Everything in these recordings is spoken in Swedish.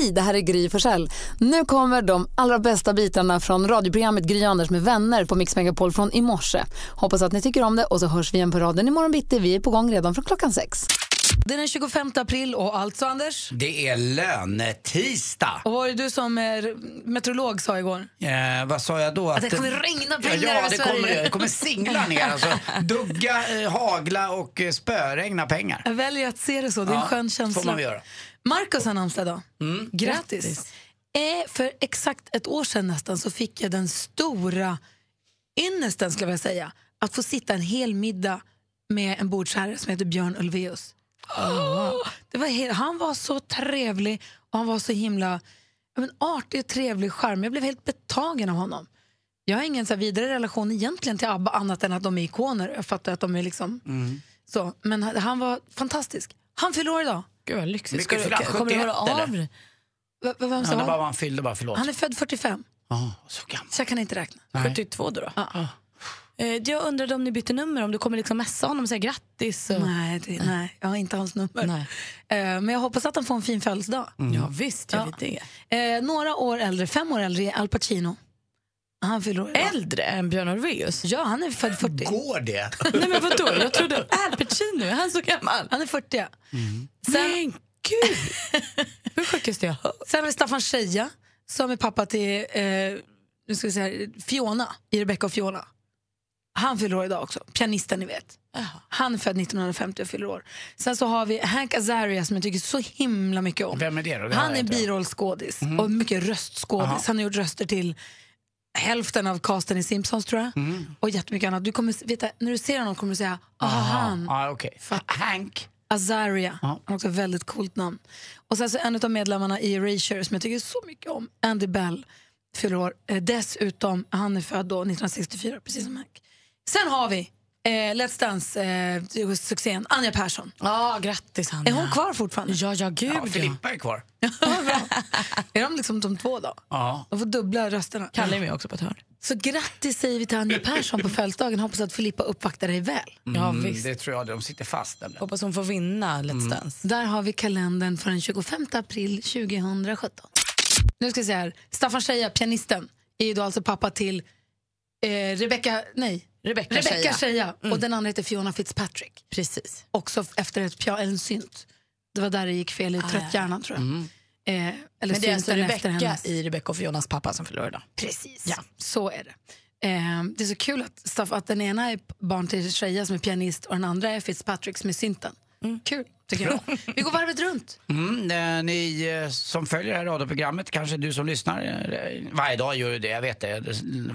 Hej, det här är Gry Forssell. Nu kommer de allra bästa bitarna från radioprogrammet Gry Anders med vänner på Mix Megapol från i morse. Hoppas att ni tycker om det och så hörs vi igen på raden imorgon bitti. Vi är på gång redan från klockan sex. Det är den 25 april och alltså Anders? Det är lönetisdag. Och vad var det du som eh, meteorolog sa igår? Eh, vad sa jag då? Att det kommer regna pengar ja, över det Sverige. kommer, det kommer singla ner. Alltså, dugga, eh, hagla och eh, spöregna pengar. Jag väljer att se det så, det är en Ja, skön känsla. får man göra. Marcus har namnsdag idag. Mm. Grattis! Eh, för exakt ett år sedan nästan så fick jag den stora ynnesten, skulle jag säga, att få sitta en hel middag med en bordsherre som heter Björn Ulvaeus. Åh, det var han var så trevlig och han var så himla men, artig och trevlig charm. Jag blev helt betagen av honom. Jag har ingen så vidare relation egentligen till ABBA annat än att de är ikoner. Jag fattar att de är liksom så. Men han, han var fantastisk. Han fyller år idag. Gud vad lyxigt. Ska du, kommer du höra 71 av dig? V- vem sa Han bara han fyllde, bara förlåt. Han är född 45, Ja, så gammal. så jag kan inte räkna. Nej. 72 då? då? Ja. Eh, Jag undrade om ni bytte nummer, om du kommer liksom messa honom och säga grattis. Och... Nej, det, nej, jag har inte hans nummer. Nej. Eh, men jag hoppas att han får en fin födelsedag. Ja visst, jag Ja. vet det. Eh, några år äldre, fem år äldre är Al Pacino. Han fyller idag. Äldre än Björn Ulvaeus? Ja, han är född 40. Går det? Nej men vadå, jag trodde Al Pacino, är han så gammal? Han är 40. Mm. Men gud! Hur sjukaste jag hört. Sen har vi Staffan Scheja som är pappa till eh, nu ska vi säga, Fiona i Rebecca och Fiona. Han fyller år idag också, pianisten ni vet. Han är född 1950 och fyller år. Sen så har vi Hank Azaria som jag tycker så himla mycket om. Vem är det då? Det Han är birollskådis och mycket röstskådis. Han har gjort röster till hälften av casten i Simpsons tror jag. Och jättemycket annat. Du kommer, veta, när du ser honom kommer du säga, ah, han. Ja, okej. Hank. Azaria. Han har också ett väldigt coolt namn. Och sen så en av medlemmarna i Erasure som jag tycker så mycket om, Andy Bell, fyller år. Eh, dessutom, han är född då 1964, precis som Hank. Sen har vi eh, Let's Dance-succén Anja Persson. Ja, grattis Anja. Är hon kvar fortfarande? Ja, ja gud Ja, ja. Filippa är kvar. är de liksom de två då? Ja. De får dubbla rösterna. Kalle är med också på ett hörn. Så grattis säger vi till Anja Persson på födelsedagen. Hoppas att Filippa uppvaktar dig väl. Ja Mm, visst. det tror jag. De sitter fast. Nämligen. Hoppas hon får vinna Let's Dance. Där har vi kalendern för den 25 april 2017. Nu ska vi se här. Staffan Scheja, pianisten, är ju då alltså pappa till eh, Rebecca, nej, Rebecca Rebecca Scheja. Scheja. Och den andra heter Fiona Fitzpatrick. Presynt. Också efter ett pia- en synt. Det var där det gick fel i trött hjärna tror jag. Eh, eller Men det är alltså Rebecca i Rebecca och Fionas pappa som förlorar idag. Precis, Ja. så är det. Eh, det är så kul att, Staff, att den ena är barn till Scheja som är pianist och den andra är Fitzpatrick som är synten. Kul, tycker jag. Vi går varvet runt. Mm, eh, ni eh, som följer det här radioprogrammet, kanske du som lyssnar, eh, varje dag gör du det, jag vet det,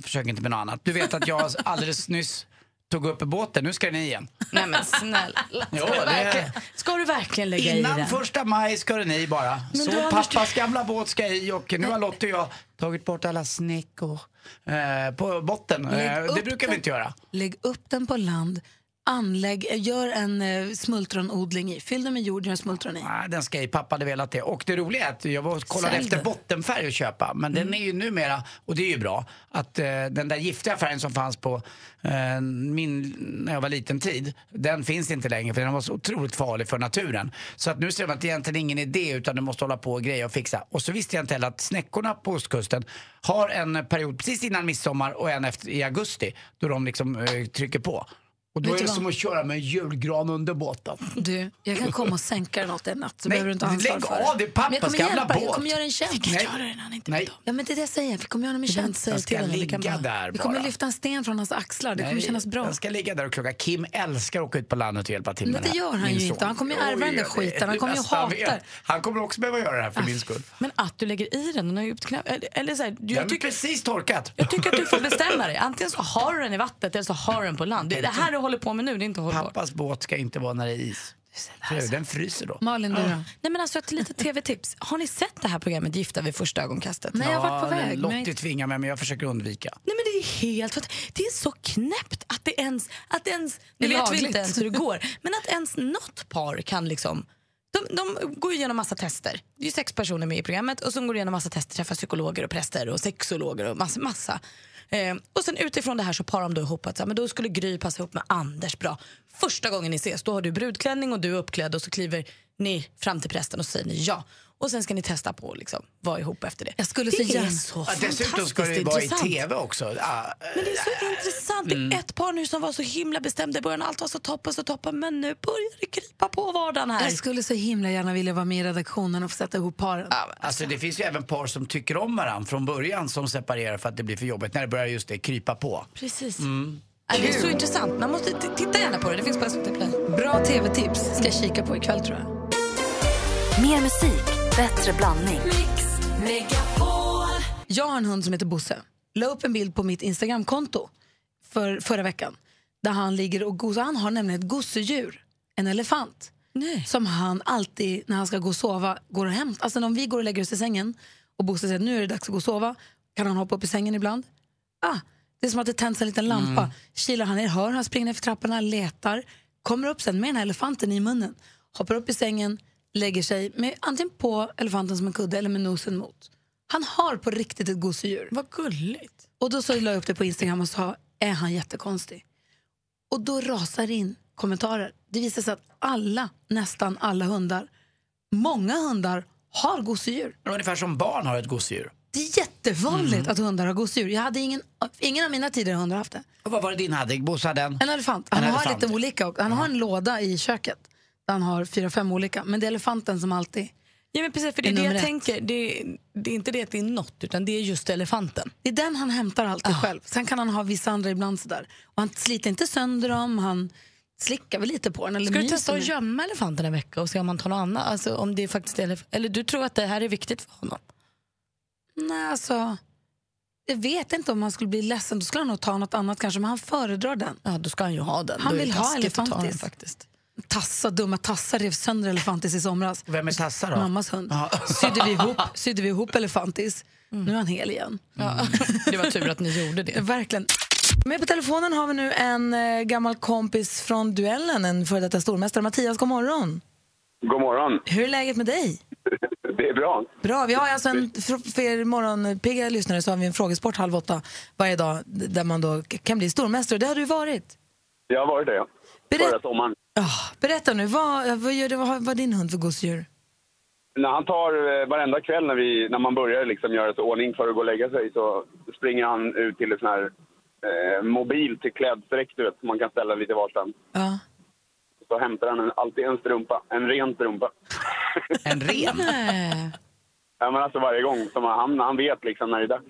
försök inte med något annat. Du vet att jag alldeles nyss tog upp båten, nu ska ni igen. Nej men snälla. Jo, Ska, du det- verkligen, ska du verkligen lägga i Innan den? första maj ska det ni bara. Men Så pappas gamla båt ska i och nu har Lotta och jag tagit bort alla snäckor eh, på botten. Eh, det brukar vi den. inte göra. Lägg upp den på land, anlägg, gör en eh, smultronodling i. Fyll den med jord, gör smultron i. Nej, den ska i. Pappa hade velat det. Och det roliga är att jag var kollade Sälj efter den. bottenfärg att köpa. Men den är ju numera, och det är ju bra, att eh, den där giftiga färgen som fanns på eh, min, när jag var liten tid, den finns inte längre för den var så otroligt farlig för naturen. Så att nu ser man att det egentligen ingen idé utan du måste hålla på och greja och fixa. Och så visste jag inte heller att snäckorna på ostkusten har en period precis innan midsommar och en efter, i augusti då de liksom eh, trycker på. Och då är det vad? som att köra med en julgran under båten. Du, jag kan komma och sänka den åt en natt så Nej, behöver du inte ha ansvar lägg för av, det är pappas jag gamla dig, Jag båt. kommer göra en tjänst. Nej. Göra det när han inte Nej. Ja, men det är det jag säger. Vi kommer göra honom en tjänst. Den till honom. Vi kan ligga bara... där Vi kommer bara. lyfta en sten från hans axlar. Det kommer kännas bra. Den ska ligga där och klocka. Kim älskar att åka ut på landet och hjälpa till Men med det gör han ju inte. Han kommer ju ärva den där skiten. Han kommer ju hata. Han kommer också behöva göra det här för min skull. Men att du lägger i den, den har ju. Eller, så här, Den jag, tycker, precis torkat. jag tycker att du får bestämma dig. Antingen så har du den i vattnet eller så har du den på land. Det, här håller på med nu, det är inte hållbart. Pappas båt ska inte vara när det är is. Du, Den fryser då. Malin, du då? Nej men alltså ett litet tv-tips. Har ni sett det här programmet Gifta vid första ögonkastet? Nej, jag har varit på Ja, väg. men Lottie jag- tvingar mig men jag försöker undvika. Nej men det är helt Det är så knäppt att det ens... Att ens Det nu vet vi inte ens hur det går. Men att ens något par kan liksom... De, de går ju igenom massa tester. Det är sex personer med i programmet och så går de igenom massa tester, träffar psykologer och präster och sexologer och massa. massa. Eh, och sen utifrån det här så parar de då ihop att så här, men då skulle Gry passa ihop med Anders bra. Första gången ni ses, då har du brudklänning och du är uppklädd och så kliver ni fram till prästen och säger ni ja och sen ska ni testa på att liksom, vara ihop efter det. Jag skulle det så är så Ja, dessutom ska det vara i intressant. tv också. Ja, Men det är så intressant. Det är ett par nu som var så himla bestämda i början. Allt var så toppen, så toppen. Men nu börjar det krypa på vardagen här. Jag skulle så himla gärna vilja vara med i redaktionen och få sätta ihop paren. Alltså det finns ju även par som tycker om varandra från början som separerar för att det blir för jobbigt när det börjar just det krypa på. Precis. Ja, det är så intressant. Man måste titta gärna på det. Det finns på SVT Play. Bra tv-tips ska jag kika på ikväll tror jag. Mer musik, bättre blandning. Jag har en hund som heter Bosse. La upp en bild på mitt Instagramkonto för, förra veckan. Där han ligger och gosar. Han har nämligen ett gosedjur, en elefant. Nej. Som han alltid när han ska gå och sova går och hämtar. Alltså när vi går och lägger oss i sängen och Bosse säger att nu är det dags att gå och sova. Kan han hoppa upp i sängen ibland? Ah, det är som att det tänds en liten lampa. Kilar han ner, hör han springer ner för trapporna, letar. Kommer upp sen med den här elefanten i munnen. Hoppar upp i sängen, lägger sig med, antingen på elefanten som en kudde eller med nosen mot. Han har på riktigt ett gosedjur. Vad gulligt. Och då så la jag upp det på Instagram och sa, är han jättekonstig? Och då rasar in kommentarer. Det visar sig att alla, nästan alla hundar, många hundar har gosedjur. Ungefär som barn har ett gosedjur. Det är jättevanligt att hundar har gosedjur. Jag hade ingen, ingen av mina tidigare hundar haft det. Och vad var det din hade? Bosse hade en? En elefant. Han En har elefant. lite olika. Han har en låda i köket han har fyra, fem olika. Men det är elefanten som alltid... Ja, men precis, för det är Det jag ett. tänker. Det är, det är inte det att det är något, utan det är just elefanten. Det är den han hämtar alltid Ah. själv. Sen kan han ha vissa andra ibland sådär. Och han sliter inte sönder dem, han slickar väl lite på den. Eller Ska du testa att gömma elefanten en vecka och se om han tar något annat? Alltså, om det faktiskt är Eller du tror att det här är viktigt för honom? Nej, alltså... Jag vet inte om han skulle bli ledsen. Då skulle han nog ta något annat kanske, men han föredrar den. Ja, då ska han ju ha den. Han Då vill ha elefantis. den faktiskt. Tassa, dumma tassar rev sönder Elefantis i somras. Vem är Tassa då? Mammas hund. Ja. Sydde vi ihop, sydde vi ihop Elefantis. Nu är han hel igen. Ja. Det var tur att ni gjorde det. Verkligen. Med på telefonen har vi nu en eh, gammal kompis från duellen, en före detta stormästare. Mattias, god morgon. God morgon. Hur är läget med dig? Det är bra. Bra, vi har alltså en, för er morgonpigga lyssnare så har vi en frågesport halv åtta varje dag där man då kan bli stormästare. Det har du varit. Jag har varit det, ja. Berätt- Förra sommaren. Ah, berätta nu, vad, vad, gör du, vad, vad din hund för gosedjur? När han tar eh, varenda kväll när, vi, när man börjar liksom göra sig ordning för att gå och lägga sig så springer han ut till en sån här eh, mobil till klädsträck, du vet, som man kan ställa lite varstans. Ja. Så hämtar han en, alltid en strumpa, en ren strumpa. En ren? Ja, men alltså varje gång. Som han, han vet liksom när det är dags.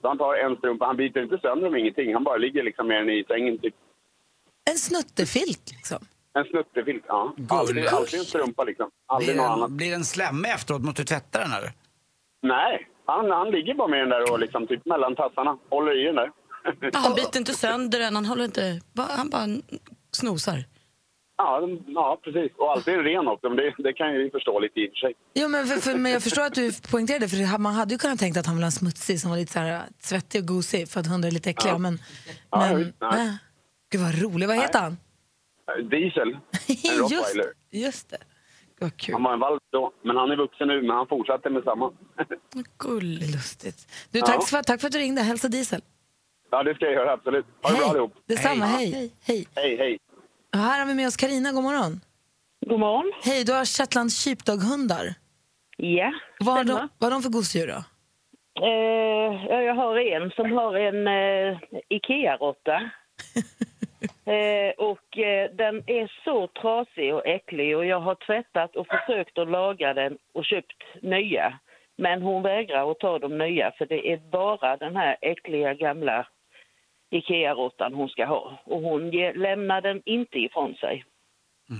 Så han tar en strumpa, han byter inte sönder dem ingenting. Han bara ligger liksom med den i sängen typ. En snuttefilt liksom. En snuttefilt, ja. Alltid, alltid en strumpa liksom. Aldrig Blir något den, annat. blir den slemmig efteråt? Måste du tvätta den eller? Nej, han, han ligger bara med den där och liksom typ mellan tassarna. Håller i den där. Han biter inte sönder den, han håller inte... Han bara snosar. Ja, ja, precis. Och alltid ren också. Men det, det kan ju vi förstå lite i och för sig. Jo, men, för, för, men jag förstår att du poängterade för man hade ju kunnat tänka att han ha en smutsig som var lite så här, svettig och gosig för att hundar är lite äckliga. Ja. Men, Ja, men visst, nej. nej. Gud vad rolig. Vad heter han? Eh, Diesel, en just, rottweiler. just det. Vad kul. Han var en valp då, men han är vuxen nu, men han fortsatte med samma. Gulligt. Lustigt. Du, tack, Ja. för, tack för att du ringde. Hälsa Diesel. ja, det ska jag göra, absolut. Ha det bra allihop. Detsamma. Hej. Hej. Hej. Hej, hej. Och här har vi med oss Karina. God morgon. God morgon. Hej, du har Shetland sheepdog-hundar. Ja, Vad har de, vad har de för gosedjur då? Eh, ja, jag har en som har en eh, Ikea-råtta. eh, och eh, den är så trasig och äcklig och jag har tvättat och försökt att laga den och köpt nya. Men hon vägrar att ta de nya för det är bara den här äckliga gamla Ikea-råttan hon ska ha. Och hon ge, lämnar den inte ifrån sig.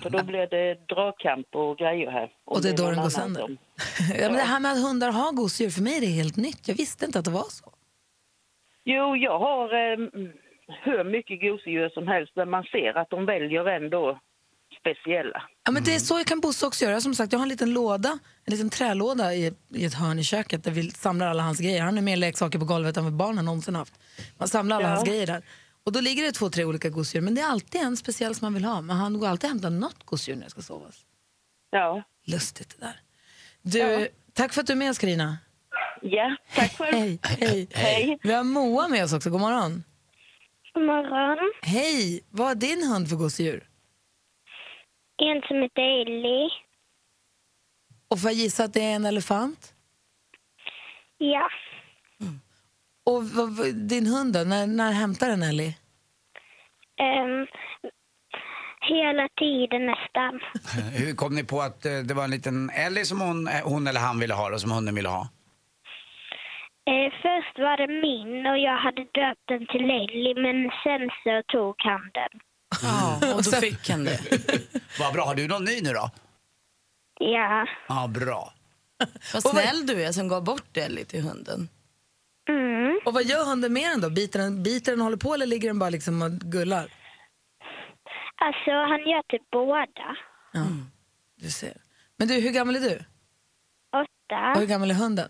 För då blir det dragkamp och grejer här. Och det är då den går sönder. som- ja, men det här med att hundar har gosedjur, för mig är det helt nytt. Jag visste inte att det var så. Jo, jag har eh, hur mycket gosedjur som helst men man ser att de väljer ändå speciella. Ja, men det är så jag kan Bosse också göra. Som sagt, jag har en liten låda, en liten trälåda i, i ett hörn i köket där vi samlar alla hans grejer. Han har mer leksaker på golvet än vad barnen någonsin haft. Man samlar alla Ja. hans grejer där. Och då ligger det två, tre olika gosedjur. Men det är alltid en speciell som man vill ha. Men han går alltid och hämtar något gosedjur när jag ska sovas. Ja, Lustigt det där. Du, tack för att du är med oss Carina. ja tack själv. Hej, hej. Hej. Vi har Moa med oss också. God morgon. God morgon. Hej! Vad har din hund för gosedjur? En som heter Ellie. Och får jag gissa att det är en elefant? Ja. Och vad, vad, din hund då? När, när hämtar den Ellie? Ehm, hela tiden nästan. Hur kom ni på att eh, det var en liten Ellie som hon, eh, hon eller han ville ha och som hunden ville ha? Eh, först var det min och jag hade döpt den till Ellie men sen så tog han den. Ja, och då fick han det. Vad bra, har du någon ny nu då? Ja. Ja, bra. Vad snäll du är som gav bort Ellie till hunden. Mm. Och vad gör hunden med den då? Biter den, biter den håller på eller ligger den bara liksom och gullar? Alltså han gör typ båda. Ja, du ser. Men du, hur gammal är du? Åtta, Och hur gammal är hunden?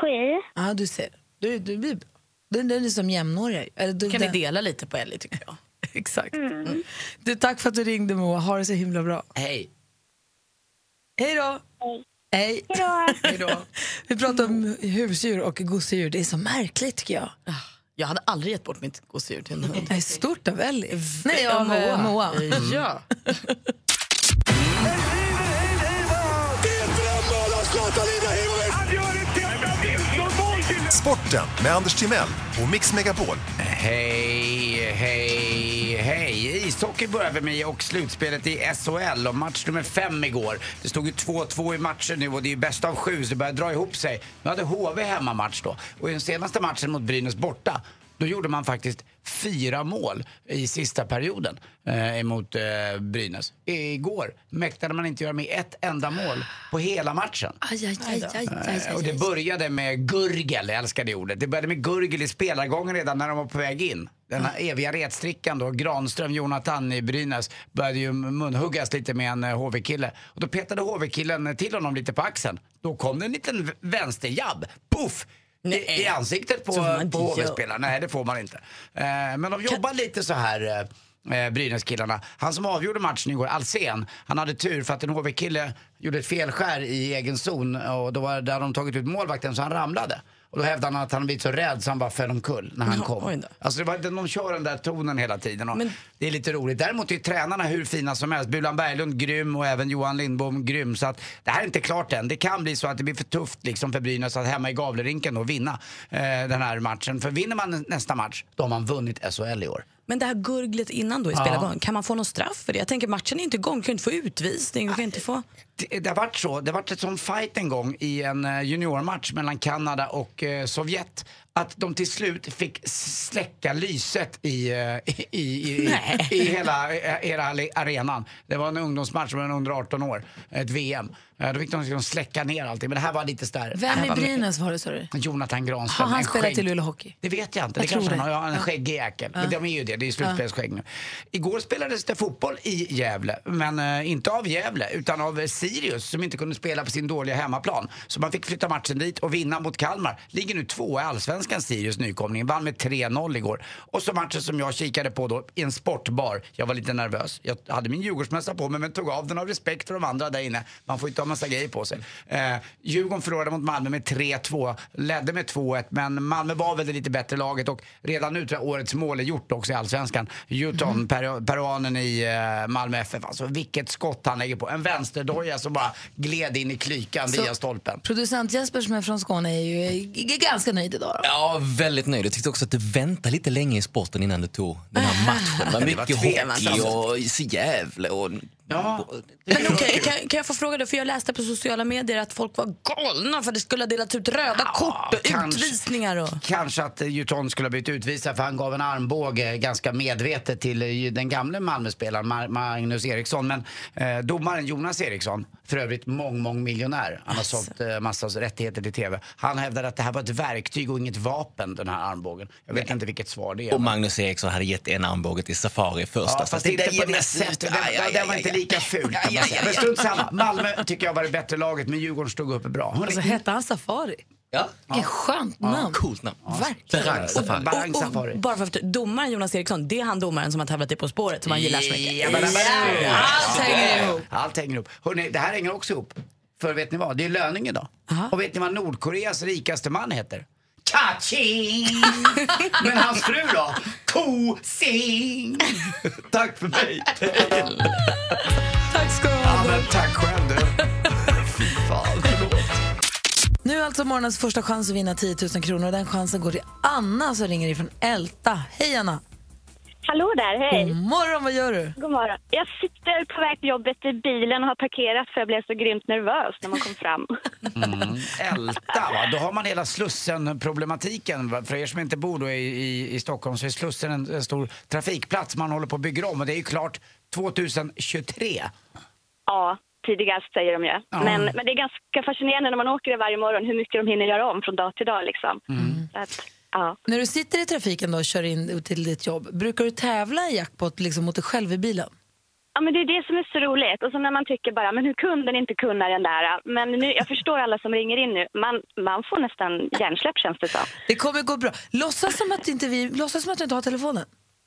Sju. Ja, du ser. Du, du blir bra. Den, den är som jämnåriga. Eller, du, kan ni dela lite på Ellie tycker jag. Exakt. Du, tack för att du ringde Moa. Ha det så himla bra. Hej. Hej då! Hej. Hej då. Vi pratar om husdjur och gosedjur. Det är så märkligt tycker jag. Jag hade aldrig gett bort mitt gosedjur till en hund. Det är stort av Ellie. Nej, av Moa. Moa. Ja. Sporten med Anders Timell och Mix Megapol. Hej, hej, hej. Ishockey börjar vi med och slutspelet i SHL och match nummer fem igår. Det stod ju 2-2 i matchen nu och det är ju bäst av sju så det börjar dra ihop sig. Nu hade HV hemmamatch då och i den senaste matchen mot Brynäs borta då gjorde man faktiskt fyra mål i sista perioden eh, emot eh, Brynäs. Igår mäktade man inte göra med ett enda mål på hela matchen. Aj, aj, aj, aj, aj, Eh, Och det började med gurgel, jag älskar det ordet. Det började med gurgel i spelargången redan när de var på väg in. Den här eviga retstrickan då, Granström, Jonathan i Brynäs, började ju munhuggas lite med en eh, HV-kille. Och då petade HV-killen till honom lite på axeln. Då kom det en liten vänsterjabb, puff! I, I ansiktet på, på göra. HV-spelaren. Nej, det får man inte. Eh, men de jobbar lite så här. Eh, eh, Brynäs-killarna. Han som avgjorde matchen igår, Alsen, han hade tur för att en HV-kille gjorde ett felskär i egen zon och då var där de tagit ut målvakten så han ramlade. Och då hävdade han att han blivit så rädd så han bara föll omkull när han Ja, kom. Alltså det var, de kör den där tonen hela tiden och Men- det är lite roligt. Däremot är tränarna hur fina som helst. Bulan Berglund grym och även Johan Lindbom grym. Så att det här är inte klart än. Det kan bli så att det blir för tufft liksom för Brynäs att hemma i Gavlerinken då vinna eh, den här matchen. För vinner man nästa match, då har man vunnit SHL i år. Men det här gurglet innan då i spelargången, kan man få någon straff för det? Jag tänker matchen är inte igång, du kan inte få utvisning, du kan inte få... Det, det har varit så. Det har varit ett sån fight en gång i en eh, juniormatch mellan Kanada och eh, Sovjet. Att de till slut fick släcka lyset i, eh, i, i, i, i hela, eh, hela arenan. Det var en ungdomsmatch med en under 18 år, ett VM. Eh, Då fick de liksom släcka ner allting. Men det här var lite där. Vem i Brynäs var det sa du? Jonathan Granström. Har han spelat skägg- i Luleå Hockey? Det vet jag inte. Jag det kanske han har. Ja, han är en Ja. skäggig jäkel. Men de är ju det. Det är slutspelsskägg nu. Igår spelades det fotboll i Gävle. Men eh, inte av Gävle utan av eh, Sirius som inte kunde spela på sin dåliga hemmaplan. Så man fick flytta matchen dit och vinna mot Kalmar. Ligger nu två i Allsvenskan Sirius nykomling. Vann med 3-0 igår. Och så matchen som jag kikade på då i en sportbar. Jag var lite nervös. Jag hade min Djurgårdsmössa på mig men tog av den av respekt för de andra där inne. Man får inte ha massa grejer på sig. Eh, Djurgården förlorade mot Malmö med 3-2. Ledde med 2-1 men Malmö var väl det lite bättre laget och redan nu tror jag årets mål är gjort också i Allsvenskan. Juton, peru- peruanen i eh, Malmö FF. Alltså vilket skott han lägger på. En vänsterdoja som bara gled in i klykan Så- via stolpen. Producent Jesper som är från Skåne är ju är ganska nöjd idag. Då. Ja, väldigt nöjd. Jag tyckte också att det väntade lite länge i sporten innan det tog den här matchen. Det var mycket hockey och jävla och... Ja. Men okej, kan, kan jag få fråga dig, för jag läste på sociala medier att folk var galna för att det skulle ha delats ut röda kort och kanske. utvisningar och... Kanske att eh, Juton skulle ha blivit utvisad för han gav en armbåge ganska medvetet till eh, den gamle Malmöspelaren Magnus Eriksson. Men eh, domaren Jonas Eriksson, för övrigt mång, mång miljonär, han har sålt eh, massa rättigheter till TV. Han hävdade att det här var ett verktyg och inget vapen, den här armbågen. Jag vet inte vilket svar det är. Och Magnus Eriksson hade gett en armbåge till Safari första. Ja, fast inte på det sättet. Den, den var inte lika ful kan man säga. Men strunt samma. Malmö tycker jag var det bättre laget men Djurgården stod uppe bra. Hörrni, Alltså, hette han Safari? Ja, Vilket skönt namn. coolt namn. Verkligen. Safari. Barang Och, Safari. och bara för att domaren Jonas Eriksson, det är han domaren som har tävlat i På spåret som man gillar så mycket. Ja, men- Allt hänger ihop. Allt hänger ihop. Hörrni, det här hänger också ihop. För vet ni vad? Det är löning idag. Och vet ni vad Nordkoreas rikaste man heter? Kaching! Men hans fru då? Ko Sing! Tack för mig. Tack själv du. Fy fan, förlåt. Nu är alltså morgonens första chans att vinna 10 000 kronor. Den chansen går till Anna som ringer ifrån Älta. Hej Anna! Hallå där, hej. God morgon, vad gör du? God morgon. Jag sitter på väg till jobbet i bilen och har parkerat för jag blev så grymt nervös när man kom fram. Mm. Älta, va? då har man hela Slussen-problematiken. va? För er som inte bor då i, i, i Stockholm så är Slussen en, en stor trafikplats man håller på att bygga om och det är ju klart 2023. Ja, tidigast säger de ju. Ja. Men, men det är ganska fascinerande när man åker det varje morgon hur mycket de hinner göra om från dag till dag. Liksom. Så att, ja. När du sitter i trafiken då och kör in till ditt jobb, brukar du tävla i jackpot liksom mot dig själv i bilen? Ja, men det är det som är så roligt. Och så när man tycker bara, men hur kunde den inte kunna den där? Men nu, jag förstår alla som ringer in nu. Man, man får nästan hjärnsläpp känns det som. Det kommer gå bra. Låtsas som att, inte vi, låtsas som att du inte har telefonen.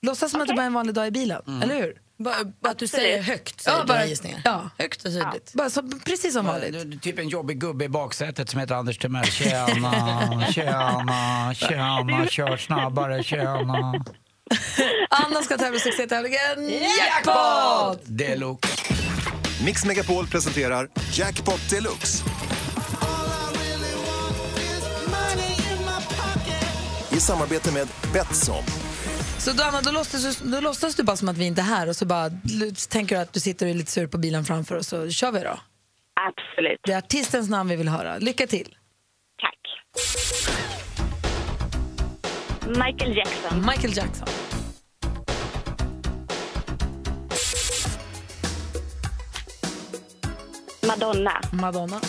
Låtsas som att det bara är en vanlig dag i bilen, eller hur? Bara, att du säger högt, säger Ja, bara- gissningar. ja. Högt och tydligt. Bara så, precis som vanligt. Du- du- Typ en jobbig gubbe i baksätet som heter Anders Timell. Tjena, tjena, tjena, kör snabbare, tjena. Anna ska tävla i succétävlingen Jackpot! Deluxe. Mix Megapol presenterar Jackpot Deluxe. I samarbete med Betsson. Så då, Anna, då, låtsas, du- då låtsas du bara som att vi inte är här och så bara tänker du att du sitter och är lite sur på bilen framför oss så kör vi då. Absolut. Det är artistens namn vi vill höra. Lycka till! Tack. Michael Jackson. Michael Jackson. Madonna. Madonna.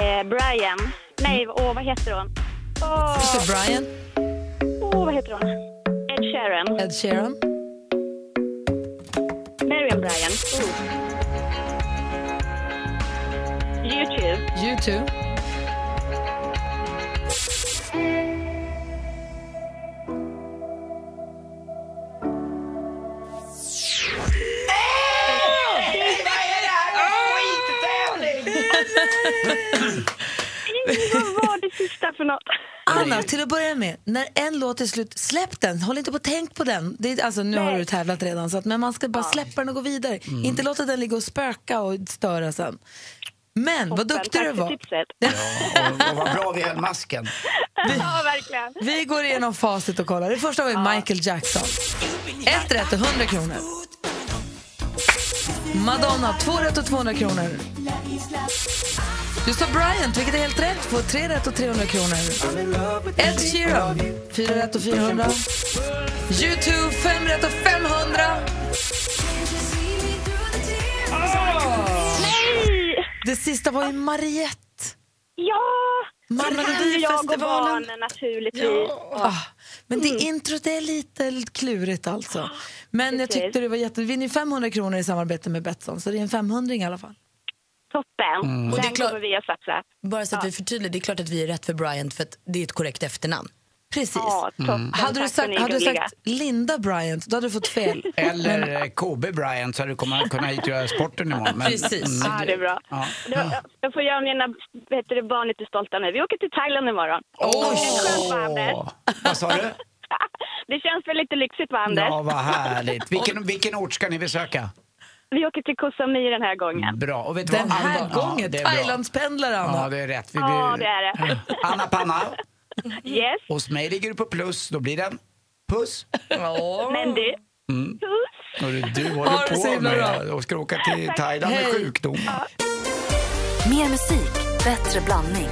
Eh, Brian. Nej, åh, vad heter hon? Åh, Brian, åh, vad heter hon? Ed Sheeran. Ed Sheeran, Marion Brian. Oh. YouTube. U2, sista för något? Anna, till att börja med, när en låt är slut, släpp den. Håll inte på att tänk på den. Det är, alltså, nu har Nej. du tävlat redan, så att, men man ska bara släppa den och gå vidare. Inte låta den ligga och spöka och störa sen. Men vad Toppen. duktig du Tack för var. tipset. Och, och vad bra vi höll masken. Ja, verkligen. Vi går igenom facit och kollar. Det första var ju Michael Jackson. Ett rätt och 100 kronor. Madonna, två rätt och 200 kronor. Du sa Bryant, vilket är helt rätt. Får tre rätt och 300 kronor. Ed Sheeran, fyra rätt och 400. U2, fem rätt och 500. Nej! Det sista var ju Mariette. Ja! Ju jag naturligtvis. Ah, men det introt är lite klurigt alltså. Men jag Precis. tyckte det var jätte... Vi vinner 500 kronor i samarbete med Betsson, så det är en 500 i alla fall. Toppen. Och Den det är klart- kommer vi att satsa. Bara så att vi förtydligar, det är klart att vi är rätt för Bryant för att det är ett korrekt efternamn. Precis. Ja, toppen. Hade du sagt, hade du sagt Linda Bryant, då hade du fått fel. Eller eh, KB Bryant så hade du kommit, kunnat hit och göra sporten imorgon. Men, Precis. mm, Ja, det är bra. Ja. Då- Jag får göra mina heter det, barn lite stolta nu. Vi åker till Thailand imorgon. Åh, vad sa du? Det känns väl lite lyxigt va, Anders? Ja, vad härligt. Vilken, vilken ort ska ni besöka? Vi åker till Koh Samui den här gången. Bra. Och vet du Den vad? här Anna- gången, Ja, det är bra. Thailandspendlare Anna. Ja, det är rätt. Vi Ja, blir- det är det. Anna Panna, Yes, hos mig ligger du på plus. Då blir det en puss. men du. Mm. Puss! Och du Ha håller så på himla med och ska åka till Thailand med Hej. sjukdom. Mer musik, bättre blandning.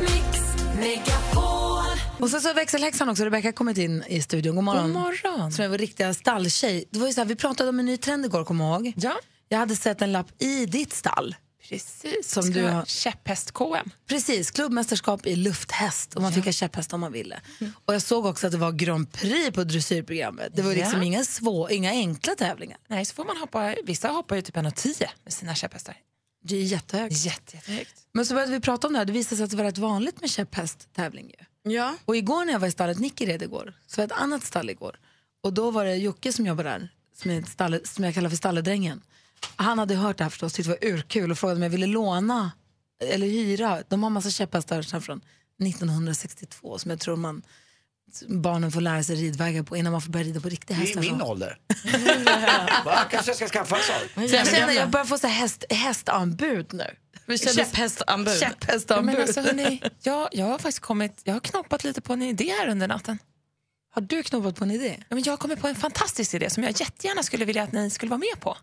Och så så har växelhäxan också, Rebecca, kommit in i studion. God morgon. God morgon. Som är vår riktiga stalltjej. Det var ju så här, vi pratade om en ny trend igår, kommer ihåg? Ja, Jag hade sett en lapp i ditt stall. precis. Som du har-. Käpphäst-KM. Precis, klubbmästerskap i lufthäst och man fick ha käpphäst om man ville. Och jag såg också att det var Grand Prix på dressyrprogrammet. Det var liksom Ja. inga, svå, inga enkla tävlingar. Nej, så får man hoppa, vissa hoppar ju typ 1,10 med sina käpphästar. Det är jättehögt. Jätte, jättehögt. Men så började vi prata om det här, det visade sig att det var rätt vanligt med käpphästtävling ju. Ja. Och igår när jag var i stallet Nickered igår, så var ett annat stall igår. Och då var det Jocke som jobbar där, som, är ett stalle, som jag kallar för stalledrängen. Han hade hört det här förstås, tyckte det var urkul och frågade om jag ville låna eller hyra. De har en massa käpphästar från 1962 som jag tror man barnen får lära sig ridvägar på innan man får börja rida på riktiga Det är hästar. min så. ålder. Va? Kanske jag ska skaffa en sån. Så jag känner jag börjar få så häst, hästanbud nu. Käpphästanbud. Käpphästanbud. Men alltså, hörni, jag, jag har faktiskt kommit, jag har knoppat lite på en idé här under natten. Har du knoppat på en idé? Ja, men jag har kommit på en fantastisk idé som jag jättegärna skulle vilja att ni skulle vara med på.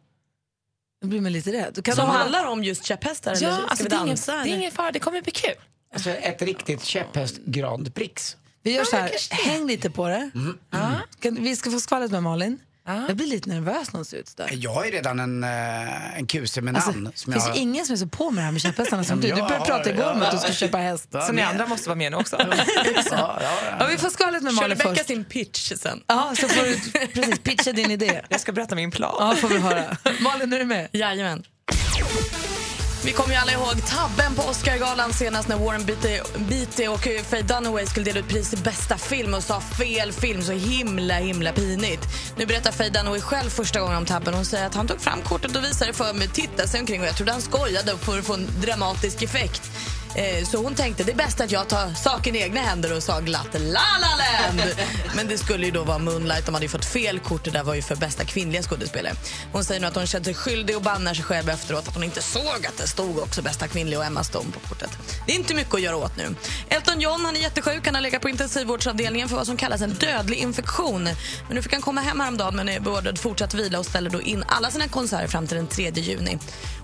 Då blir man lite rädd. Kan Som man- handlar om just käpphästar? eller Ja, ska alltså, vi det, är ingen, dansa? det är ingen fara, det kommer bli kul. Alltså ett riktigt käpphäst Grand Prix. Vi gör Ja, så här, häng lite på det. Kan, vi ska få skvallret med Malin. Jag blir lite nervös när hon ser ut så där. Jag har ju redan en, eh, en kuse med Alltså, namn. det som finns jag... ju ingen som är så på med det här med käpphästarna som du. Du började prata igår om att du skulle köpa häst. Så ni andra måste vara med nu också. Ja, ja, Ja, vi får skvallret med Malin först. sin pitch sen? Ja, så får du precis pitcha din idé. Jag ska berätta min plan. Ja, får vi höra. Malin, är du med? Jajamän. Vi kommer ju alla ihåg tabben på Oscargalan senast när Warren Beatty, Beatty och Faye Dunaway skulle dela ut pris till bästa film och sa fel film. Så himla himla pinigt. Nu berättar Faye Dunaway själv första gången om tabben. Hon säger att han tog fram kortet och visade för mig, Titta sig omkring och jag trodde han skojade för att få en dramatisk effekt. Eh, så hon tänkte det är bäst att jag tar saken i egna händer och sa glatt La La Land. Men det skulle ju då vara Moonlight. De hade ju fått fel kort. Det där var ju för bästa kvinnliga skådespelare. Hon säger nu att hon kände sig skyldig och bannar sig själv efteråt att hon inte såg att det stod också bästa kvinnliga och Emma Stone på kortet. Det är inte mycket att göra åt nu. Elton John han är jättesjuk. Han har legat på intensivvårdsavdelningen för vad som kallas en dödlig infektion. Men nu fick han komma hem häromdagen men är beordrad fortsatt vila och ställer då in alla sina konserter fram till den 3 juni.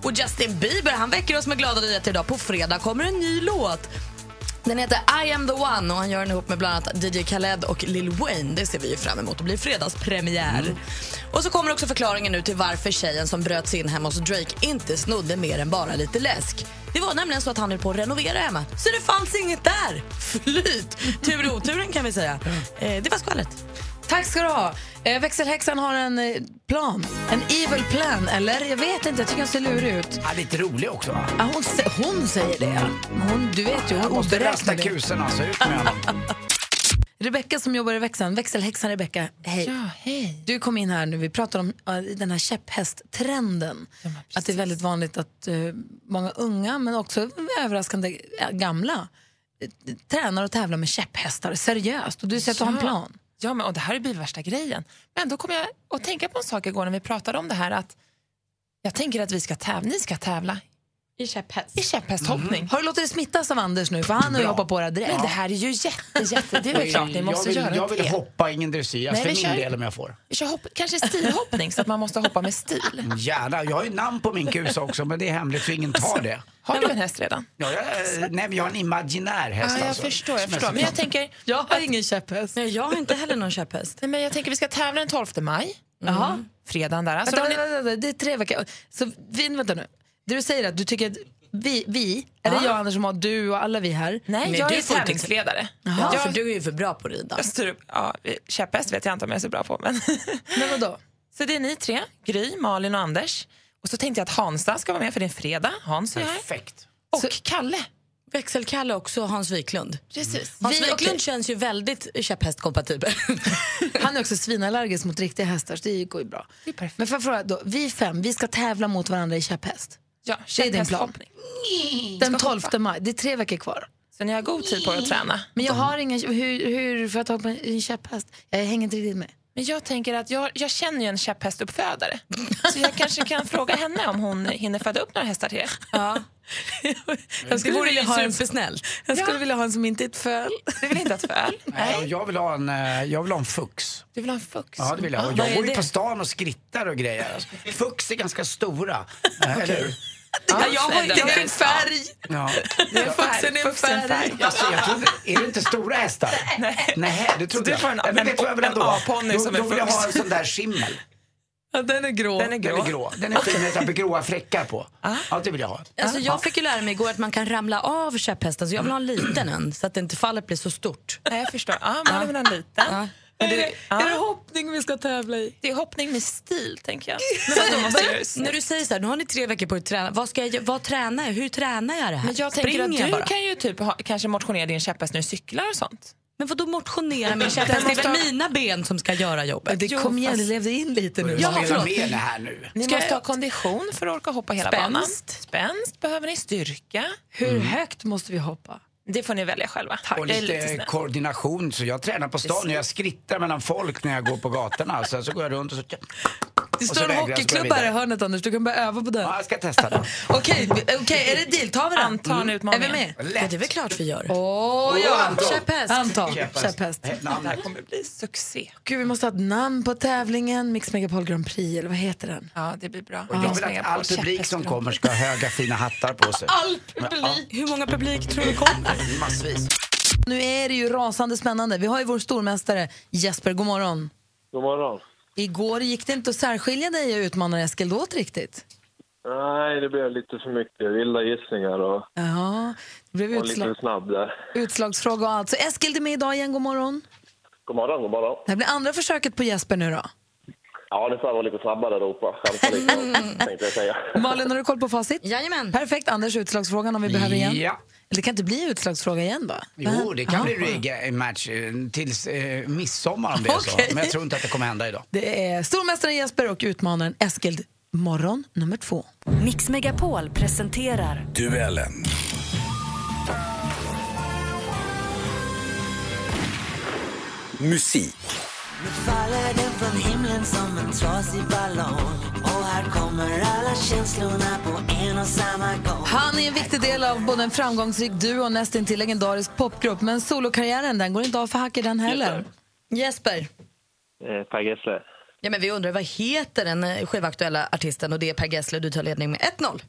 Och Justin Bieber han väcker oss med glada nyheter idag. På fredag kommer en ny låt. Den heter I am the one och han gör den ihop med bland annat DJ Khaled och Lil Wayne. Det ser vi ju fram emot. Det blir fredagspremiär. Och så kommer också förklaringen nu till varför tjejen som bröt sig in hemma hos Drake inte snodde mer än bara lite läsk. Det var nämligen så att han höll på att renovera hemma, så det fanns inget där. Flyt! Tur i oturen kan vi säga. Eh, det var skvallret. Tack ska du ha. Eh, växelhäxan har en eh, plan. En evil plan, eller? Jag vet inte, jag tycker hon ser lurig ut. Ja, lite rolig också va? Ja, hon, sä- hon säger det. Hon, du vet ju, hon Jag måste rasta oberäknelig. kusen alltså. Ut med honom. Rebecka som jobbar i växeln, växelhäxan Rebecka, hej. Ja, hej. Du kom in här nu, vi pratar om eh, den här käpphästtrenden. att det är väldigt vanligt att eh, många unga, men också överraskande eh, gamla, eh, tränar och tävlar med käpphästar seriöst. Och du säger att du har en plan. Ja, men, och det här blir värsta grejen. Men då kom jag att tänka på en sak igår när vi pratade om det här att jag tänker att vi ska tävla, ni ska tävla i käpphäst. i käpphästhållning. Har du låtit dig smittas av Anders nu? För han har ju hoppat på det här direkt. Men det här är ju jätte, jätte, det är väl klart ni måste jag vill, göra jag vill hoppa, ingen dressyr. Alltså för vi min kör- del om jag får. Vi kör hopp, kanske stilhoppning så att man måste hoppa med stil. Gärna. Jag har ju namn på min kuse också men det är hemligt så ingen tar det. Har du en häst redan? Ja, jag, eh, nej, men jag har en imaginär häst Ja, jag alltså. förstår, jag förstår. Men jag tänker, Jag har ingen käpphäst. Nej, jag har inte heller någon käpphäst. nej, men jag tänker vi ska tävla den 12 maj. Jaha. Fredagen där. Alltså, Vänta, vänta, vänta, det är tre veckor. Så, vi, vänta nu. Det du säger att du tycker att vi, vi är det Ja. jag, Anders som har du och alla vi här? nej, Men jag du är tävlingsledare. Ja, för du är ju för bra på att rida. jag styr upp, ja, käpphäst vet jag inte om jag är så bra på. Men Men vadå? så det är ni tre, Gry, Malin och Anders. Och så tänkte jag att Hansa ska vara med för det är en fredag. Hans är här. Perfekt. Och Så- Kalle. Växelkalle också Hans Wiklund. Precis. Hans Vi- Wiklund känns ju väldigt käpphästkompatibel. Han är också svinallergisk mot riktiga hästar, så det går ju bra. Det är perfekt. Men för att fråga då, vi fem, vi ska tävla mot varandra i käpphäst. Ja, Det är din plan. käpphästhoppning. Den Ska 12 hoppa. maj, det är tre veckor kvar. Så ni har god tid på er att träna. Men jag har ingen, hur, hur får jag tag på en käpphäst? Jag hänger inte riktigt med. Men jag tänker att jag, jag känner ju en käpphästuppfödare. Så jag kanske kan fråga henne om hon hinner föda upp några hästar till er. ja. Jag skulle, vilja ha en, jag skulle Ja. vilja ha en som inte är ett föl. Du vill inte ha ett föl? Nej. Jag, vill ha en, eh, jag vill ha en fux. Du vill ha en fux? Ja, det vill jag. Och jag går ju på stan och skrittar och grejer. Fux är ganska stora. Eh, Eller hur? Ja, jag har inte en färg. Ja. Fuxen är en färg. Alltså, jag trodde, är det inte stora hästar? Nej. Nej, det trodde jag. får en- men vet du vad jag vill ha då? Då, är vill jag ha en sån där skimmel. Ja, den är grå. Den är grå. Den är grå. Den är fin med gråa fläckar på. Ja, det vill jag ha. Alltså, jag fick ju lära mig igår att man kan ramla av käpphästen så jag vill ha en liten en så att inte fallet blir så stort. Nej, jag förstår. Ja, man vill ha en liten. Men det, Är det ja, hoppning vi ska tävla i? det är hoppning med stil, tänker jag. Men då måste jag göra det När du säger så här, nu har ni tre veckor på er att träna. Vad, ska jag, vad tränar jag? Hur tränar jag det här? Men jag tänker att du bara? kan ju typ ha, kanske motionera din käpphäst när du cyklar och sånt. Men vad då motionera min käpphäst? Det är väl mina ben som ska göra jobbet? Det Jo, kom igen, fast- det levde in lite nu. Ja, förlåt. med det här nu. Ni Ska måste jag- ha kondition för att orka hoppa hela Spänst. banan. Spänst behöver ni, styrka. Hur högt måste vi hoppa? Det får ni välja själva. Och Jag är lite lite koordination. Så jag tränar på stan. Jag skrittar mellan folk när jag går på gatorna. Så, så går jag runt och så... Det står en hockeyklubb här i hörnet Anders, du kan börja öva på den. Ja, jag ska testa det. Okej, okej, är det deal? Tar vi den? Anta en Är utmaning. vi med? Ja, det är väl klart vi gör. Åh, ja! Käpphäst. Anta, Käpphäst. Det här kommer bli succé. Gud, vi måste ha ett namn på tävlingen. Mix Megapol Grand Prix, eller vad heter den? Ja, det blir bra. Och jag vill att all publik som kommer ska ha höga fina hattar på sig. All publik! Hur många publik tror du kommer? Massvis. Nu är det ju rasande spännande. Vi har ju vår stormästare Jesper, god morgon. God morgon. Igår gick det inte att särskilja dig och utmana Eskil åt riktigt. Nej, det blev lite för mycket vilda gissningar och, Ja, det blev och lite utslag, snabb där. utslagsfråga och allt. Så Eskil, du är med idag igen, god morgon. God morgon, god morgon. Det här blir andra försöket på Jesper nu då. Ja, det får vara lite snabbare ropa. Lite, tänkte jag säga. Malin, har du koll på facit? Jajamän. Perfekt. Anders, utslagsfrågan om vi behöver igen. Ja. Det kan inte bli utslagsfråga igen va? Jo, det kan Aha. bli reggae match eh, tills eh, midsommar om det är Okej. så. Men jag tror inte att det kommer hända idag. Det är stormästaren Jesper och utmanaren Eskil. Morgon nummer två. Mix Megapol presenterar Duellen. Musik. Nu faller den från himlen som en trasig ballong Och här kommer alla känslorna på en och samma gång Han är en viktig del av både en framgångsrik duo och nästintill legendarisk popgrupp. Men solokarriären den går inte av för hack i den heller. Jesper. Eh, per Gessle. Ja, men vi undrar vad heter den skivaktuella artisten och det är Per Gessle. Du tar ledning med 1-0.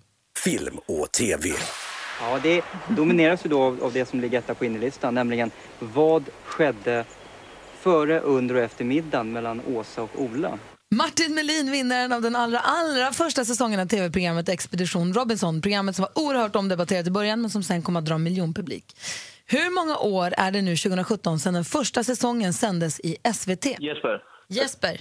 Film och TV. Ja, det domineras ju då av, av det som ligger etta på innerlistan, nämligen vad skedde före, under och efter middagen mellan Åsa och Ola? Martin Melin, vinnaren av den allra, allra första säsongen av tv-programmet Expedition Robinson. Programmet som var oerhört omdebatterat i början men som sen kom att dra miljonpublik. Hur många år är det nu 2017 sedan den första säsongen sändes i SVT? Jesper. Jesper.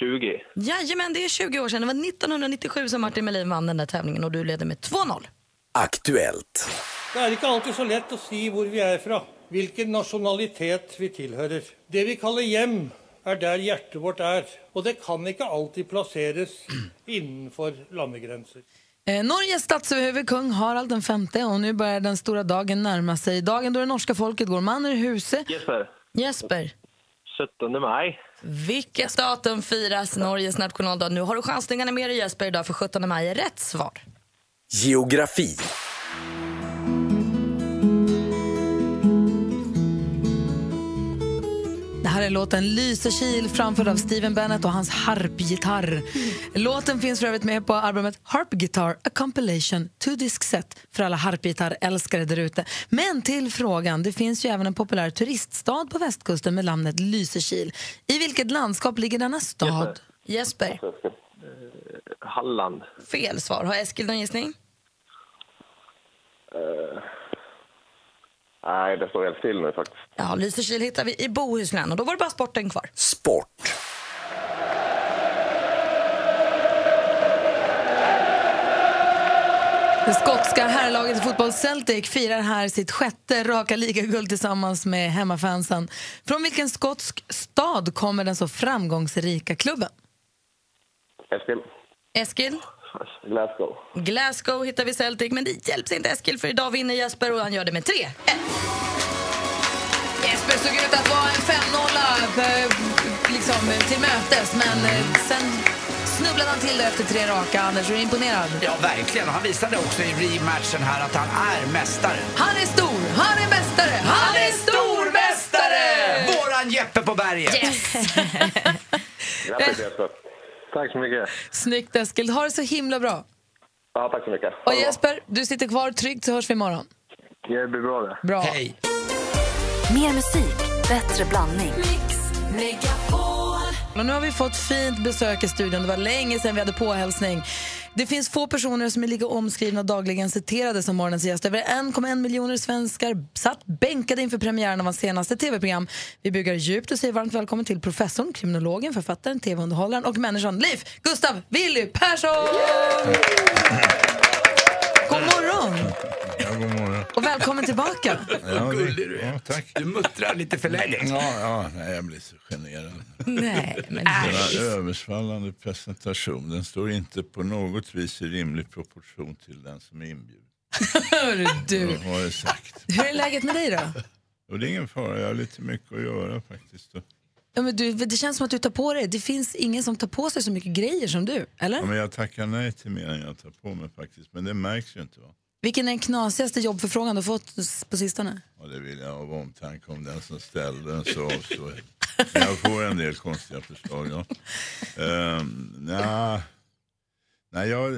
20. Jajamän, det är 20 år sedan. Det var 1997 som Martin Melin vann den där tävlingen och du leder med 2-0. Aktuellt. Det er ikke alltid så lett å si hvor vi er fra, hvilken nasjonalitet vi tilhører. Det vi kaller hjem, er der hjertet vårt er, og det kan ikke alltid plasseres innenfor landegrenser. Eh, Norges statsöverhuvud kung Harald den femte och nu börjar den stora dagen närma sig. Dagen då det norska folket går man ur huset. Jesper. Jesper. 17 maj. Vilket datum firas Norges nationaldag? Nu har du chansningarna med dig Jesper idag för 17 maj är rätt svar. Geografi. Här är låten Lysekil framförd av Steven Bennett och hans harpgitarr. Låten finns för övrigt med på albumet Harp Guitar, a compilation, two disc set för alla harpgitarrälskare där ute. Men till frågan, det finns ju även en populär turiststad på västkusten med namnet Lysekil. I vilket landskap ligger denna stad? Jesper. Eh, Halland. Fel svar. Har Eskil någon gissning? Eh, nej, det står helt still nu faktiskt. Ja, Lysekil hittar vi i Bohuslän och då var det bara sporten kvar. Sport. Det skotska herrlaget i fotboll Celtic firar här sitt sjätte raka ligaguld tillsammans med hemmafansen. Från vilken skotsk stad kommer den så framgångsrika klubben? Eskil. Eskil? Glasgow. Glasgow hittar vi Celtic, men det hjälps inte Eskil för idag vinner Jesper och han gör det med 3-1. Jesper såg ut att vara en 5-0 eh, liksom, till mötes, men eh, sen snubblade han till det efter tre raka. Anders, är du imponerad? Ja, verkligen. Han visade också i rematchen här att han är mästare. Han är stor, han är mästare, han är stormästare! Våran Jeppe på berget! Grattis Jesper. Tack så mycket. Snyggt Eskil, ha det så himla bra. Ja, tack så mycket. Och Jesper, du sitter kvar tryggt så hörs vi imorgon. Det blir bra det. Bra. Hej. Mer musik, bättre blandning. Och nu har vi fått fint besök i studion. Det var länge sedan vi hade påhälsning. Det finns få personer som är lika omskrivna och dagligen citerade som morgonens gäst. Över 1,1 miljoner svenskar satt bänkade inför premiären av hans senaste tv-program. Vi bygger djupt och säger varmt välkommen till professorn, kriminologen, författaren, tv-underhållaren och människan Leif Gustav Willy Persson! God morgon! God morgon. Och välkommen tillbaka. Ja, gullig du är. Ja, tack. Du muttrar lite för länge. Ja, ja nej, jag blir så generad. Nej, men Denna översvallande presentation den står inte på något vis i rimlig proportion till den som är inbjuden. Hörru du. Vad har jag sagt? Hur är läget med dig då? Och det är ingen fara, jag har lite mycket att göra faktiskt. Ja, men du? Det känns som att du tar på dig. Det finns ingen som tar på sig så mycket grejer som du, eller? Ja, men jag tackar nej till mer än jag tar på mig faktiskt. Men det märks ju inte va. Vilken är den knasigaste jobbförfrågan du fått på sistone? Och det vill jag av omtanke om den som ställde den så avstår jag. Men Jag får en del konstiga förslag. Ja. Um, nja, nej, jag,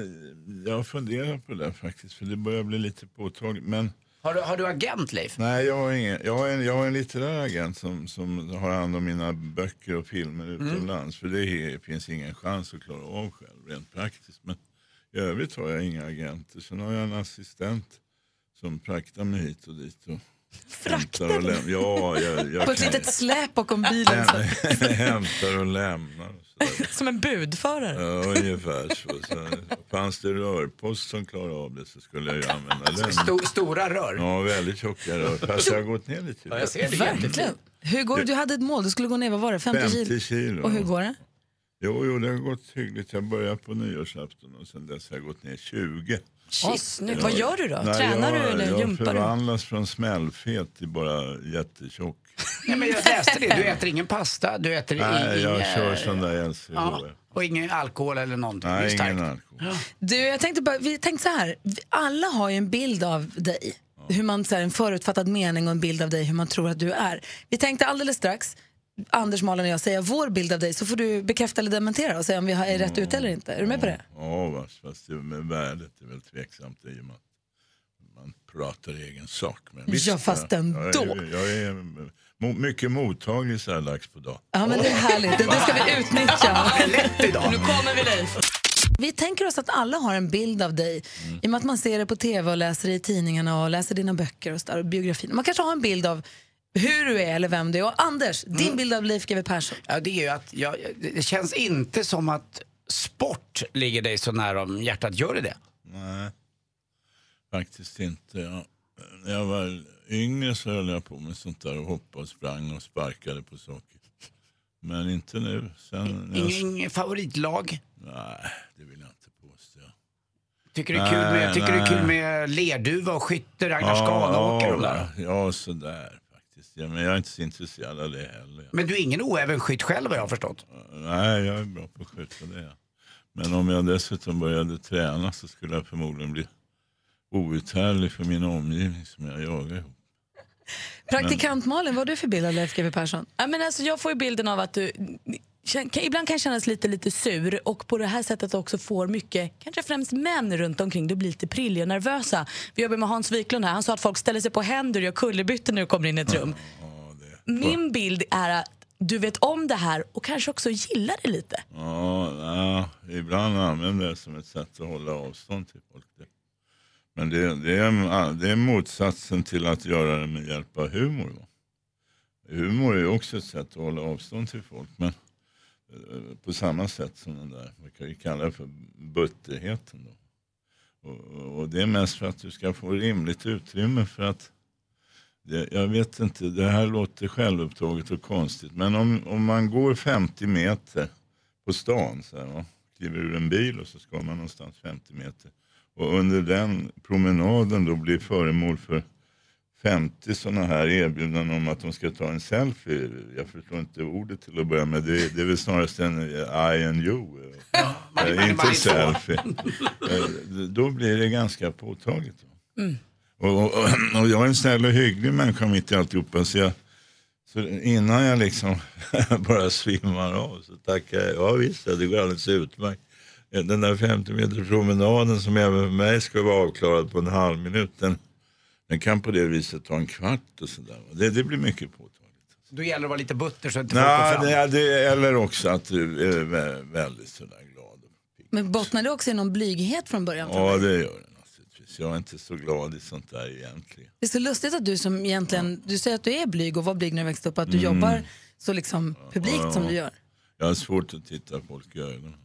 jag funderar på det faktiskt. För det börjar bli lite påtagligt. Men Har du, har du agent, Leif? nej, jag har, ingen, jag har, en, jag har en litterär agent som, som har hand om mina böcker och filmer utomlands. För det finns ingen chans att klara av själv rent praktiskt. Men i övrigt har jag inga agenter. Sen har jag en assistent som fraktar mig hit och dit. Och fraktar och lämnar. Ja, jag, jag På ett kan- litet släp bakom bilen. Så. hämtar och lämnar. och sådär. Som en budförare. Ja, ungefär så. så. Fanns det rörpost som klarade av det så skulle jag ju använda den. Sto- stora rör? Ja, väldigt tjocka rör. Fast jag har gått ner lite. Ja, jag ser det. Verkligen. Hur går, du hade ett mål, du skulle gå ner, vad var det? 50, 50 kilo. Och hur går det? Jo, jo, det har gått hyggligt. Jag började på nyårsafton och sen dess har jag gått ner 20. Shit. Vad gör du då? Nej, Tränar jag, du eller jag jumpar du? förvandlas från smällfet till bara jättetjock. Nej, men jag läste det. Du äter ingen pasta, du äter Nej, jag inga- kör sån där LCHF. Ja, och ingen alkohol eller någonting. Nej, ingen alkohol. Du, jag tänkte bara, vi tänkte så här, vi- alla har ju en bild av dig. Hur man, så här, en förutfattad mening och en bild av dig, hur man tror att du är. Vi tänkte alldeles strax, Anders, Malin och jag, säga vår bild av dig så får du bekräfta eller dementera och säga om vi har- är rätt ute eller inte. Är du med på det? Ja, va, fast det med värdet är väl tveksamt i och med att man pratar egen sak. Men Ja, fast jag, ändå. Jag är, jag är mycket mottaglig så här dags på dagen. Ja, men det är härligt. Det, ska vi utnyttja. idag. Nu kommer vi Leif. Vi tänker oss att alla har en bild av dig i och med att man ser det på tv och läser det i tidningarna och läser dina böcker och, så där, och biografin. Man kanske har en bild av hur du är eller vem du är. Och Anders, din bild av Leif GW Persson. Ja, det är ju att jag, det känns inte som att sport ligger dig så nära om hjärtat. Gör det det? Nej, faktiskt inte. Ja. När jag var yngre så höll jag på med sånt där och hoppade och sprang och sparkade på saker. Men inte nu. Sen, jag- Ingen, favoritlag? Nej, det vill jag inte påstå. Tycker du det är kul med, Nej, tycker du det är kul med lerduva och skytte, Ragnar Skanåker och de där? Ja, ja, sådär Ja, men jag är inte så intresserad av det heller. Men du är ingen oäven skytt själv har jag förstått. Nej, jag är bra på att skjuta det. Men om jag dessutom började träna så skulle jag förmodligen bli outhärdlig för min omgivning som jag jagar ihop. Praktikant Malin, vad har du för bild av Leif GW Persson? Ja, men alltså, jag får ju bilden av att du ibland kan kännas lite, lite sur och på det här sättet också får mycket, kanske främst män runt omkring, du blir lite prilliga och nervösa. Vi jobbar med Hans Wiklund här, han sa att folk ställer sig på händer och gör kullerbyttor när du kommer in i ett rum. Min bild är att du vet om det här och kanske också gillar det lite. Ja, ja, ibland använder jag det som ett sätt att hålla avstånd till folk. Men det, det, är, det är motsatsen till att göra det med hjälp av humor. Va? Humor är ju också ett sätt att hålla avstånd till folk. Men på samma sätt som den där, vi kan ju kalla det för butterheten. Då. Och, och det är mest för att du ska få rimligt utrymme för att det, jag vet inte, det här låter självupptaget och konstigt. Men om, om man går 50 meter på stan, så här, va? kliver ur en bil och så ska man någonstans 50 meter. Och under den promenaden då blir föremål för 50 sådana här erbjudanden om att de ska ta en selfie. Jag förstår inte ordet till att börja med. Det, det är väl snarast en eh, I and you. är inte selfie. Eh, Då blir det ganska påtagligt. Mm. Och, och, och jag är en snäll och hygglig människa mitt i alltihopa. Så, jag, så innan jag liksom bara svimmar av så tackar jag. Ja visst, det går alldeles utmärkt. Den där 50 meter promenaden som även för mig ska vara avklarad på en halv minut. Den, den kan på det viset ta en kvart och sådär. Det, det blir mycket på. Då gäller det att vara lite butter så att inte folk det, det, eller också att du är vä- väldigt sådär glad. Men bottnar det också i någon blyghet från början? Ja, det gör det naturligtvis. Jag är inte så glad i sånt där egentligen. Det är så lustigt att du som egentligen, du säger att du är blyg och var blyg när du växte upp, att du Mm. jobbar så liksom publikt som du gör. Jag har svårt att titta folk i ögonen.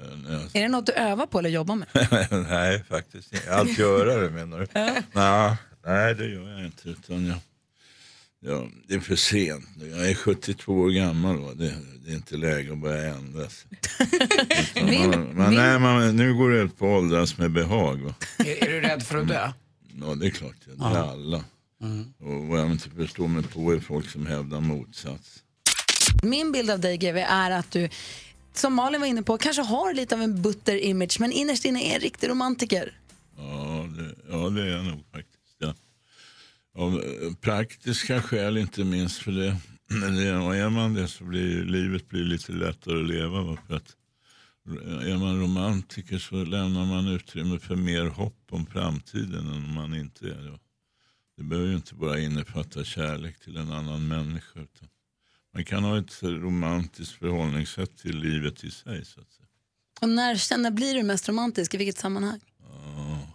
Eh, jag- Är det något du övar på eller jobbar med? nej, faktiskt inte. Allt göra det menar du? nej, nej, det gör jag inte. Utan jag, Ja, det är för sent nu. Jag är 72 år gammal. Va? Det, det är inte läge att börja ändras. Min- man, man, min- nej, man, nu går det ut på åldras med behag. Va? Är, är du rädd för att dö? Ja, det är klart. Det är alla. Och vad jag inte förstår mig på är folk som hävdar motsats. Min bild av dig, GV, är att du, som Malin var inne på, kanske har lite av en butter image, men innerst inne är en riktig romantiker. Ja, det, ja, det är jag nog faktiskt. Ja. Av eh, praktiska skäl inte minst för det. Det, och är man det så blir livet blir lite lättare att leva. För att, är man romantiker så lämnar man utrymme för mer hopp om framtiden än om man inte är det. Det behöver ju inte bara innefatta kärlek till en annan människa. Utan man kan ha ett romantiskt förhållningssätt till livet i sig. Så att säga. Och när känner blir du mest romantisk? I vilket sammanhang? Ja,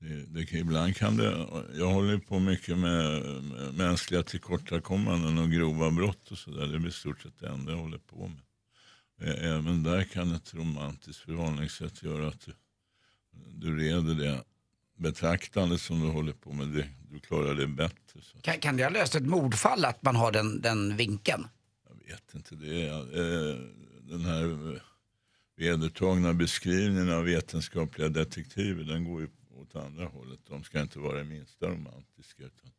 det, det, kan- ibland kan det, jag håller på mycket med mänskliga tillkortakommanden och grova brott och sådär. Det är i stort sett det enda jag håller på med. Även där kan ett romantiskt förhållningssätt göra att du, du reder det betraktande som du håller på med. Det, du klarar det bättre. Så. Kan, kan det ha löst ett mordfall att man har den, den vinkeln? Jag vet inte. Det är, eh, den här eh, vedertagna beskrivningen av vetenskapliga detektiver den går ju åt andra hållet. De ska inte vara det minsta romantiska. Utan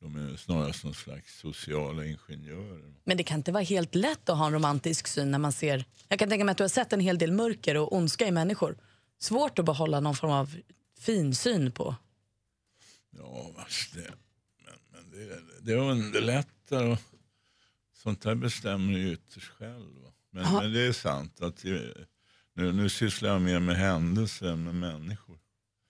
de är snarast någon slags sociala ingenjörer. Men det kan inte vara helt lätt att ha en romantisk syn när man ser... Jag kan tänka mig att du har sett en hel del mörker och ondska i människor. Svårt att behålla någon form av fin syn på. Ja, vars det. Men, men det, det underlättar och sånt där bestämmer ju ytterst själv. Men, men det är sant att det, nu, nu sysslar jag mer med händelser än med människor.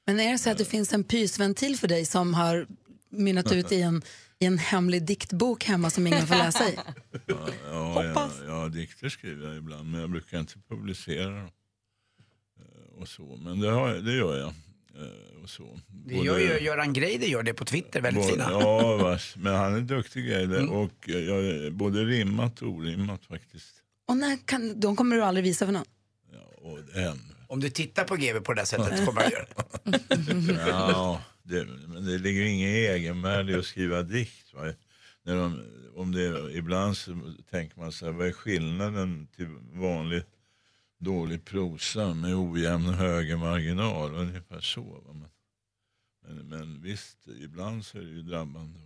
Men är det så att det finns en pysventil för dig som har mynnat ut i en, i en hemlig diktbok hemma som ingen får läsa i? Ja, ja, ja, ja, dikter skriver jag ibland men jag brukar inte publicera dem. Eh, Och så. Men det, har, jag- det gör jag. Eh, Och så. Det gör ju Göran Greider gör det på Twitter, väldigt både, fina. Ja, vars, men han är duktig Greider. Mm. Och jag, både rimmat och orimmat faktiskt. Och när kan, de kommer du aldrig visa för någon? Och än. Om du tittar på GV på det där sättet kommer han göra det. Ja, det, men det ligger ingen egenvärde i att skriva dikt. Va? När de, om det, ibland så tänker man så här, vad är skillnaden till vanlig dålig prosa med ojämn högermarginal? Ungefär så. Men, men, men visst, ibland så är det ju drabbande.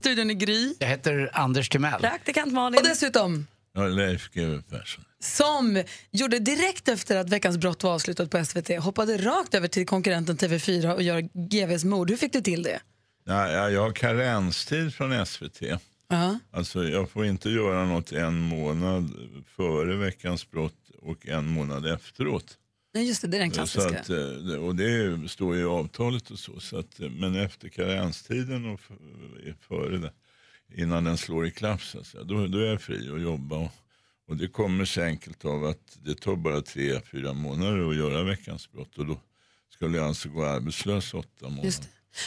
Studion är Gry. Jag heter Anders Timell. Praktikant Malin. Och dessutom, Ja, Leif GW Persson. som gjorde direkt efter att Veckans brott var avslutat på SVT, hoppade rakt över till konkurrenten TV4 och gör GVs mord. Hur fick du till det? Ja, ja, jag har karenstid från SVT. Ja. Alltså jag får inte göra något en månad före veckans brott och en månad efteråt. Nej, just det, det är den klassiska. att, eh, och det står ju i avtalet och så. så att, eh, men efter karenstiden och f- före det, innan den slår i klaff så att säga, då, då är jag fri att jobba. Och, och det kommer så enkelt av att det tar bara tre, fyra månader att göra veckans brott. Och då skulle jag alltså gå arbetslös åtta månader.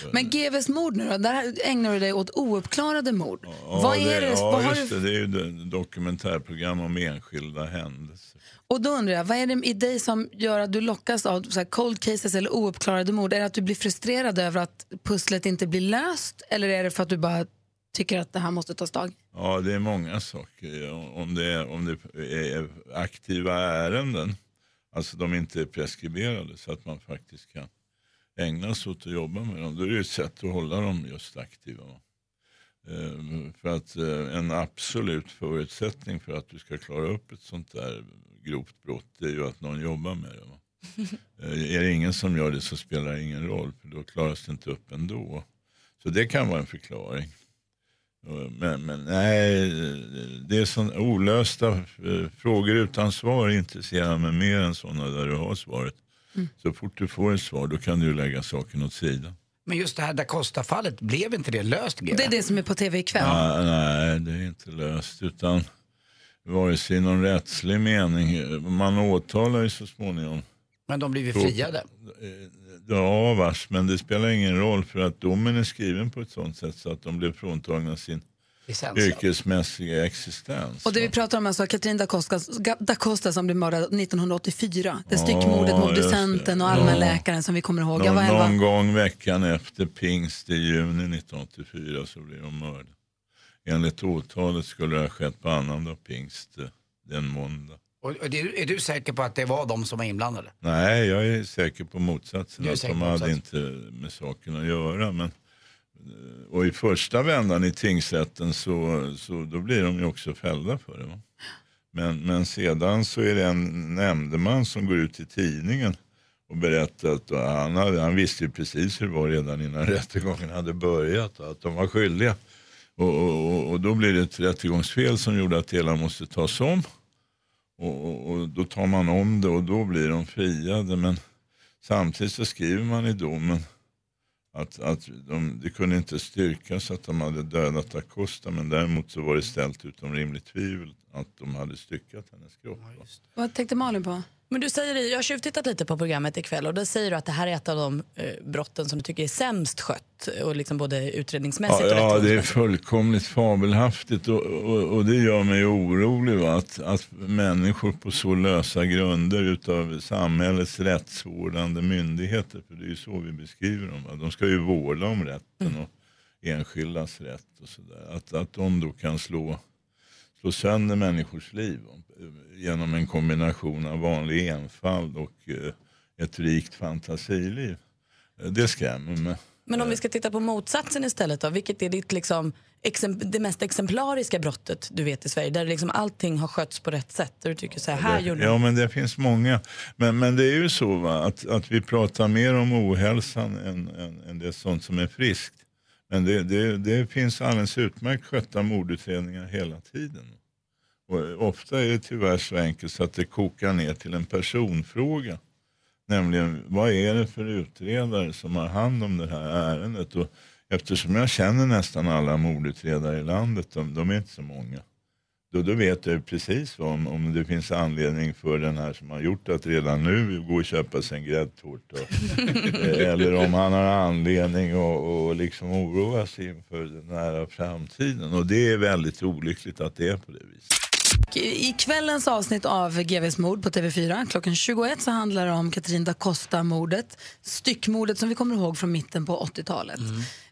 Det. Men GVs mord nu då, där ägnar du dig åt ouppklarade mord. Ja, vad är det, ja vad har just du, det. Det är ju dokumentärprogram om enskilda händelser. och då undrar jag, vad är det i dig som gör att du lockas av så cold cases eller ouppklarade mord? Är det att du blir frustrerad över att pusslet inte blir löst eller är det för att du bara tycker att det här måste tas tag? Ja, det är många saker. Om det är, om det är aktiva ärenden, alltså de inte är preskriberade så att man faktiskt kan ägna sig åt att jobba med dem. Då är det ett sätt att hålla dem just aktiva. va. Eh, För att eh, en absolut förutsättning för att du ska klara upp ett sånt där grovt brott det är ju att någon jobbar med det. Eh, Är det ingen som gör det så spelar det ingen roll för då klaras det inte upp ändå. Så det kan vara en förklaring. Men, men nej, det är sån olösta frågor utan svar intresserar mig mer än sådana där du har svaret. Så fort du får ett svar då kan du lägga saken åt sidan. Men just det här da Costa-fallet, blev inte det löst GV? Det är det som är på tv ikväll. Ja, nej, det är inte löst utan vare sig i någon rättslig mening. Man åtalar ju så småningom. Men de blir ju friade. Ja, vars, men det spelar ingen roll för att domen är skriven på ett sånt sätt så att de blev fråntagna sin yrkesmässiga existens. Och det vi pratar om är alltså Katrin da Costa, da Costa som blev mördad 1984. Det styckmordet mot just det. docenten och allmänläkaren som vi kommer ihåg. Någon, någon gång veckan efter pingst i juni 1984 så blev de mördade. Enligt åtalet skulle det ha skett på annandag pingst eh, den måndag. Och, är du säker på att det var de som var inblandade? Nej, jag är säker på motsatsen. Är Att de på hade motsatsen. inte med saken att göra. Men, Eh, och i första vändan i tingsrätten så, så då blir de ju också fällda för det. Va? Men, men sedan så är det en nämndeman som går ut i tidningen och berättar att han, hade, han visste ju precis hur det var redan innan rättegången hade börjat och att de var skyldiga. Och, och, och- då blir det ett rättegångsfel som gjorde att det hela måste tas om. Och, och, och då tar man om det och då blir de friade. Men samtidigt så skriver man i domen att, att de, det kunde inte styrkas att de hade dödat Acosta men däremot så var det ställt utom rimligt tvivel att de hade styckat hennes kropp. Vad tänkte Malin på? Men du säger, jag har tjuvtittat lite på programmet ikväll och då säger du att det här är ett av de eh, brotten som du tycker är sämst skött och liksom både utredningsmässigt Ja, och ja, det är fullkomligt fabelhaftigt och, och, och det gör mig orolig va? Att, att människor på så lösa grunder utav samhällets rättsvårdande myndigheter, för det är ju så vi beskriver dem, va? de ska ju vårda om rätten och enskildas rätt och sådär. Att, att de då kan slå, slå sönder människors liv genom en kombination av vanlig enfald och eh, ett rikt fantasiliv. Eh, Det skrämmer mig. Men om vi ska titta på motsatsen istället då, vilket är ditt liksom, det mest exemplariska brottet du vet i Sverige, där liksom allting har skötts på rätt sätt, där du tycker så här, här det, gjorde ja, men det finns många. Men, men det är ju så va, att, att vi pratar mer om ohälsan än, än, än det sånt som är friskt. Men det, det, det finns alldeles utmärkt skötta mordutredningar hela tiden. Och ofta är det tyvärr så enkelt så att det kokar ner till en personfråga. Nämligen, vad är det för utredare som har hand om det här ärendet? Och eftersom jag känner nästan alla mordutredare i landet, de, de är inte så många. Då, då vet jag ju precis om, om det finns anledning för den här som har gjort att redan nu gå och köpa sig en gräddtårta. Eh, Eller om han har anledning att att liksom oroa sig inför den nära framtiden. Och det är väldigt olyckligt att det är på det viset. I kvällens avsnitt av GVs mord på TV4 klockan 21 så handlar det om Katrin da Costa-mordet. Styckmordet som vi kommer ihåg från mitten på 80-talet.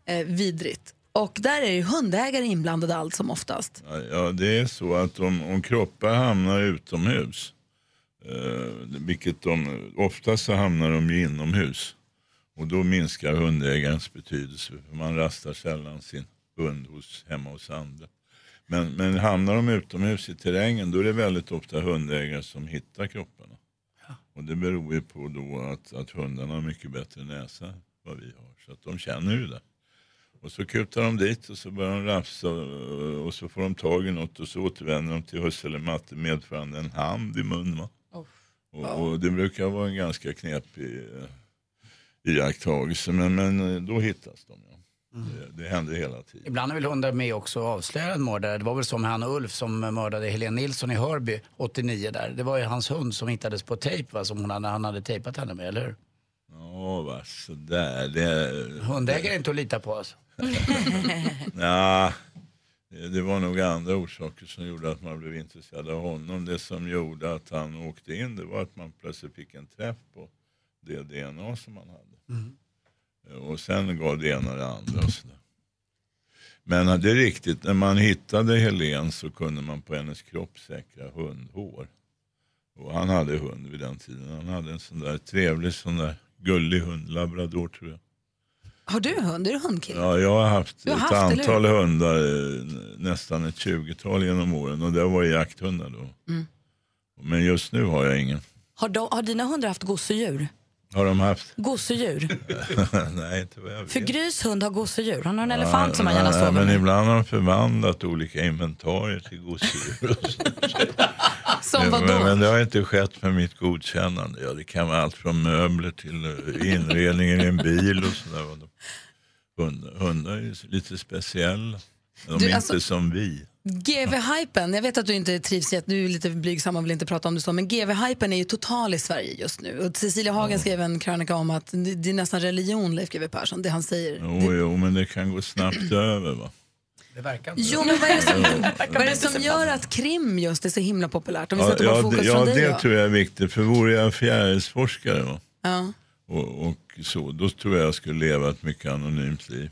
Eh, vidrigt. Och där är ju hundägare inblandade allt som oftast. Ja, Ja, det är så att om, om kroppar hamnar utomhus, eh, vilket de, oftast så hamnar de ju inomhus. Och då minskar hundägarens betydelse för man rastar sällan sin hund hos, hemma hos andra. Men, men hamnar de utomhus i terrängen då är det väldigt ofta hundägare som hittar kropparna. Och det beror ju på då att, att hundarna har mycket bättre näsa än vad vi har. Så att de känner ju det. Och så kutar de dit och så börjar de rafsa och och så får de tag i något och så återvänder de till husse eller matte medförande en hand i munnen. va. Och, och det brukar vara en ganska knepig eh, iakttagelse men, men eh, då hittas de. Ja. Det, det händer hela tiden. Ibland är väl hundar med också och avslöjar en mördare. Det var väl som han Ulf som mördade Helene Nilsson i Hörby 89 där. Det var ju hans hund som hittades på tejp va, som hon hade, han hade tejpat henne med, eller hur? Ja, va, sådär. Det, Hundägare är inte att lita på alltså. Ja, det var nog andra orsaker som gjorde att man blev intresserad av honom. Det som gjorde att han åkte in det var att man plötsligt fick en träff på det DNA som han hade. Och sen gav det ena det andra. Och sådär. Men det är riktigt, när man hittade Helen så kunde man på hennes kropp säkra hundhår. Och han hade hund vid den tiden. Han hade en sån där trevlig, sån där gullig hund, labrador tror jag. Har du hund? Är du hundkille? Ja, jag har haft har ett haft, antal hundar, nästan ett 20-tal genom åren och det var jakthundar då. Mm. Men just nu har jag ingen. Har, de, har dina hundar haft gosedjur? Har de haft? Gosedjur? Nej, inte vad jag vet. För Grys hund har gosedjur. Han har en Ja, elefant som han gärna sover Men med. ibland har de förvandlat olika inventarier till gosedjur. Som vadå? men, men det har inte skett med mitt godkännande. Ja, det kan vara allt från möbler till eh, inredningen i en bil och sådär. Hundar, hundar är ju lite speciella. De Du, är alltså- inte som vi. GV-hypen, jag vet att du inte trivs jätte, du är lite blygsam och vill inte prata om det så, men GV-hypen är ju total i Sverige just nu. Och Cecilia Hagen skrev en krönika om att det det är nästan religion, Leif GW Persson, det han säger. Jo, jo, men det kan gå snabbt över va. Det verkar inte. Jo, men vad är det som, vad är det som gör att krim just är så himla populärt? Om vi Ja, sätter ja, fokus det, ja från dig det då. tror jag är viktigt. För vore jag fjärilsforskare va? Ja. och, och så, då tror jag jag skulle leva ett mycket anonymt liv.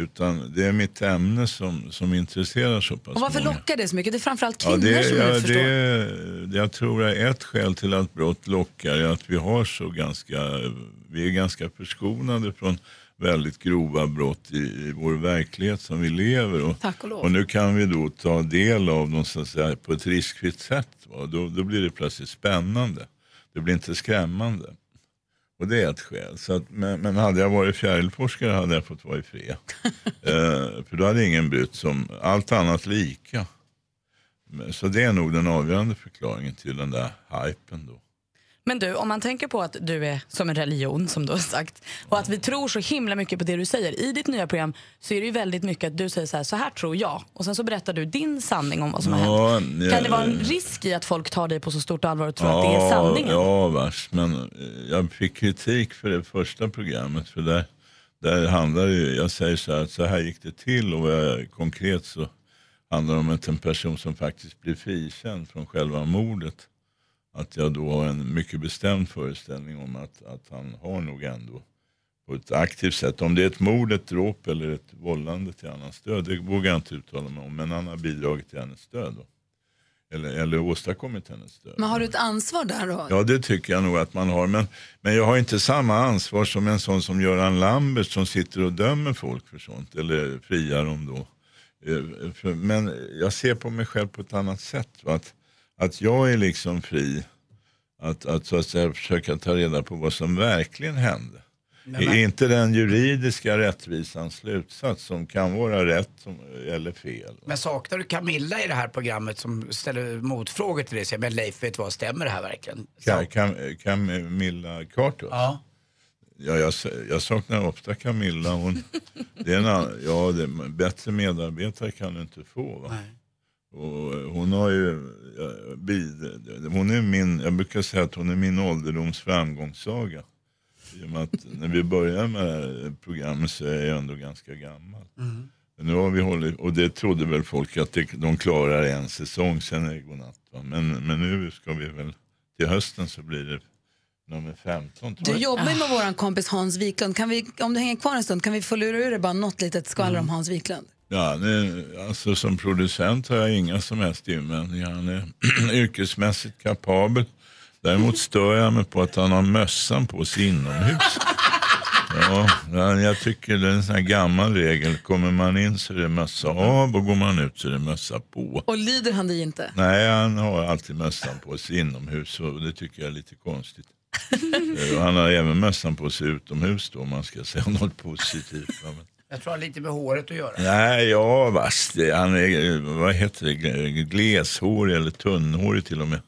Utan det är mitt ämne som, som intresserar så pass Och varför många. lockar det så mycket? Det är framförallt Ja, kvinnor det, som ja, jag förstår. det, det jag tror är ett skäl till att brott lockar är att vi har så ganska, vi är ganska förskonade från väldigt grova brott i, i vår verklighet som vi lever. Och, Tack och lov. och nu kan vi då ta del av dem så att säga, på ett riskfritt sätt. Va? Då, då blir det plötsligt spännande. Det blir inte skrämmande. Och det är ett skäl. Så att, men, men hade jag varit fjärilforskare hade jag fått vara i fred. eh, för då hade ingen brytt sig om allt annat lika. Så det är nog den avgörande förklaringen till den där hypen då. Men du, om man tänker på att du är som en religion som du har sagt och att vi tror så himla mycket på det du säger. I ditt nya program så är det ju väldigt mycket att du säger så här, så här tror jag. Och sen så berättar du din sanning om vad som har hänt. ja, Kan det vara en risk i att folk tar dig på så stort allvar och tror att det är sanningen? Ja, vars. Men eh, jag fick kritik för det första programmet. För där, där handlar det ju, jag säger så här, att så här gick det till och jag, konkret så handlar det om att en person som faktiskt blir frikänd från själva mordet. Att jag då har en mycket bestämd föreställning om att, att han har nog ändå på ett aktivt sätt. Om det är ett mord, ett dråp eller ett vållande till annans död, det vågar jag inte uttala mig om. Men han har bidragit till hennes död. Då. Eller, eller åstadkommit hennes död. Men har du ett ansvar där då? Ja, det tycker jag nog att man har. Men, men jag har inte samma ansvar som en sån som Göran Lambert som sitter och dömer folk för sånt. Eller friar dem då. Eh, Men jag ser på mig själv på ett annat sätt. Va? Att, att jag är liksom fri att, att, så att säga, försöka ta reda på vad som verkligen hände. Men- Är inte den juridiska rättvisans slutsats som kan vara rätt som, eller fel. Men saknar du Camilla i det här programmet som ställer motfrågor till dig? Men Leif, vet vad, stämmer det här verkligen? Cam, Cam, Camilla Carter? Ja. Ja, jag, jag saknar ofta Camilla. Hon, det är en, ja, det, bättre medarbetare kan du inte få. Va? Och hon har ju, bid, hon är min, jag brukar säga att hon är min ålderdoms framgångssaga. I och med att när vi började med det här programmet så är jag ändå ganska gammal. Mm. Men Nu har vi hållit, och det trodde väl folk att det, de klarar en säsong, sen är det godnatt. Va? Men, men nu ska vi väl, till hösten så blir det nummer 15 tror Du jobbar ju med vår kompis Hans Wiklund. Kan vi, om du hänger kvar en stund, kan vi få lura ur dig bara något litet skvaller Mm. om Hans Wiklund? Ja, det, alltså som producent har jag inga som helst invändningar. Han är yrkesmässigt kapabel. Däremot stör jag mig på att han har mössan på sig inomhus. Ja, jag tycker det är en sån här gammal regel. Kommer man in så är det mössa av och går man ut så är det mössa på. Och lyder han dig inte? Nej, han har alltid mössan på sig inomhus och det tycker jag är lite konstigt. Eh, han har även mössan på sig utomhus då om man ska säga något positivt. men- Jag tror det har lite med håret att göra. Nej, ja vars. Det, han är, vad heter det, Gle- gleshårig eller tunnhårig till och med.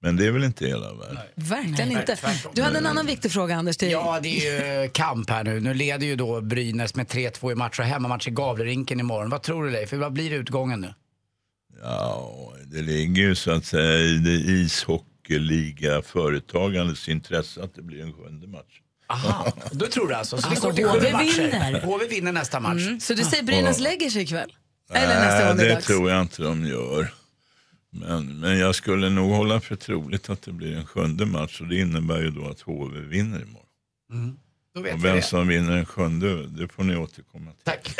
Men det är väl inte hela världen. Verkligen Nej, inte. tvärtom. Du hade en annan viktig fråga, Anders. Till... Ja, det är ju kamp här nu. Nu leder ju då Brynäs med 3-2 i match och hemmamatch i Gavlerinken imorgon. Vad tror du Leif? För Vad blir utgången nu? Ja, det ligger ju så att säga i det ishockeyliga företagandets intresse att det blir en sjunde match. Aha, då tror du alltså. Så Alltså, det går till HV matcher. vinner. HV vinner nästa match. Mm. Så du säger Brynäs Ja. lägger sig ikväll? Eller nästa gång det är det dags? tror jag inte de gör. Men, men jag skulle nog hålla för troligt att det blir en sjunde match och det innebär ju då att HV vinner imorgon. Då vet Och vem som vinner en sjunde, det får ni återkomma till. Tack.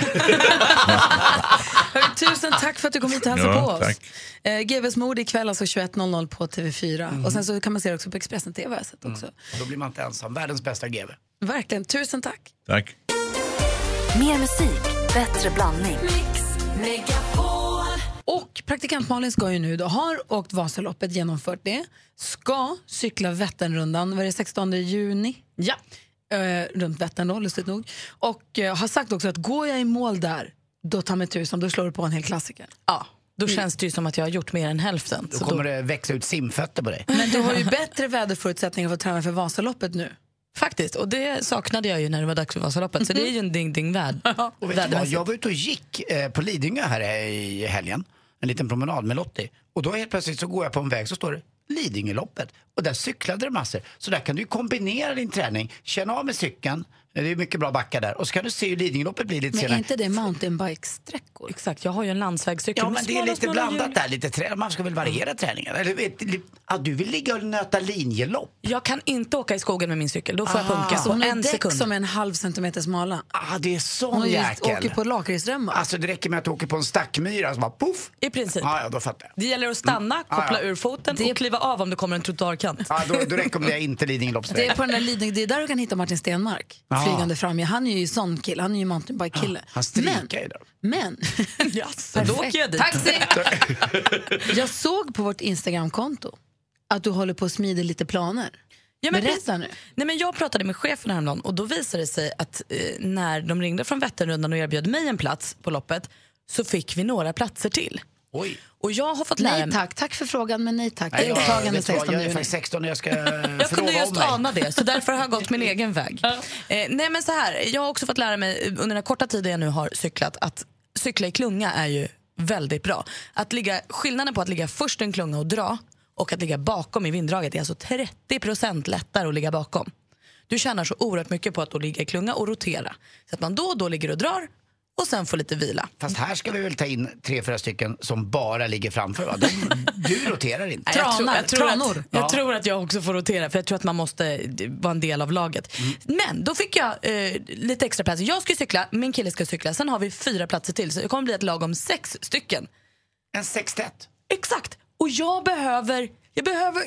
Tusen tack för att du kom hit och hälsade Ja, på oss. Eh, GVs mord ikväll alltså 21.00 på TV4. Mm. Och sen så kan man se det också på Expressen TV har jag också. Och Då blir man inte ensam. Världens bästa GV. Verkligen, tusen tack. Tack. Mer musik, bättre blandning. Och praktikant Malin ska ju nu då, har åkt Vasaloppet, genomfört det, ska cykla Vätternrundan, vad är det, 16 juni? Ja. Eh, runt Vättern då, lustigt nog. Och eh, har sagt också att går jag i mål där, då tar mig tusan, då slår du på en hel klassiker. Ja, då känns det ju som att jag har gjort mer än hälften. Då Så kommer det växa ut simfötter på dig. Men du har ju bättre väderförutsättningar för att träna för Vasaloppet nu. Faktiskt, och det saknade jag ju när det var dags för Vasaloppet. Så det är ju en ding-ding värld. Och vet du vad, jag var ute och gick eh, på Lidingö här i helgen. En liten promenad med Lottie. Och då helt plötsligt så går jag på en väg så står det Lidingöloppet. och där cyklade det massor. Så där kan du kombinera din träning, känna av med cykeln, det är mycket bra backar där, och så kan du se hur Lidingöloppet blir lite Men senare. inte det mountainbike-sträckor? Exakt, jag har ju en landsvägscykel Ja, men det är lite blandat där. Lite trä. Man ska väl variera träningen? Eller, ah, du vill ligga och nöta linjelopp? Jag kan inte åka i skogen med min cykel, då får jag Ah. punka Så på hon en sekund. som är en halv centimeter smala. Ah, det är Hon sån ju jäkel. åker på lakritsremmar. Alltså det räcker med att du åker på en stackmyra så bara poff. I princip. Ah, ja, då fattar jag. Det gäller att stanna, Mm. Ah, koppla ja. ur foten och kliva av om det kommer en trottoarkant. Ah, då, då rekommenderar jag inte Det Lidingöloppsväg. är, på den där Lidingö, det är där du kan hitta Martin Stenmark Ja. Flygande fram. Han är ju sån kille, han är ju mountainbike-kille. Han strikar ju där. Men, Jaså, då åker jag dit. Taxi! jag såg på vårt Instagramkonto att du håller på att smida lite planer. Ja, men Berätta nu. Nej, men jag pratade med chefen häromdagen och då visade det sig att eh, när de ringde från Vätternrundan och erbjöd mig en plats på loppet så fick vi några platser till. Oj. Och jag har fått lära Nej mig... tack, tack för frågan men nej tack. Nej, jag, vet vad, 16 jag är faktiskt 16 och jag ska Jag kunde just mig. ana det, så därför har jag gått min egen väg. Eh, nej men så här, jag har också fått lära mig under den här korta tiden jag nu har cyklat att cykla i klunga är ju väldigt bra. Att ligga, skillnaden på att ligga först i en klunga och dra och att ligga bakom i vinddraget är alltså 30% lättare att ligga bakom. Du tjänar så oerhört mycket på att då ligga i klunga och rotera. Så att man då och då ligger och drar och sen får lite vila. Fast här ska vi väl ta in tre, fyra stycken som bara ligger framför va? De, du roterar inte. Nej, jag, tror, jag, tror att, jag Ja. tror att jag också får rotera för jag tror att man måste vara en del av laget. Men då fick jag eh, lite extra platser. Jag ska cykla, min kille ska cykla, sen har vi fyra platser till så det kommer bli ett lag om sex stycken. En sextett? Exakt! Och jag behöver, jag behöver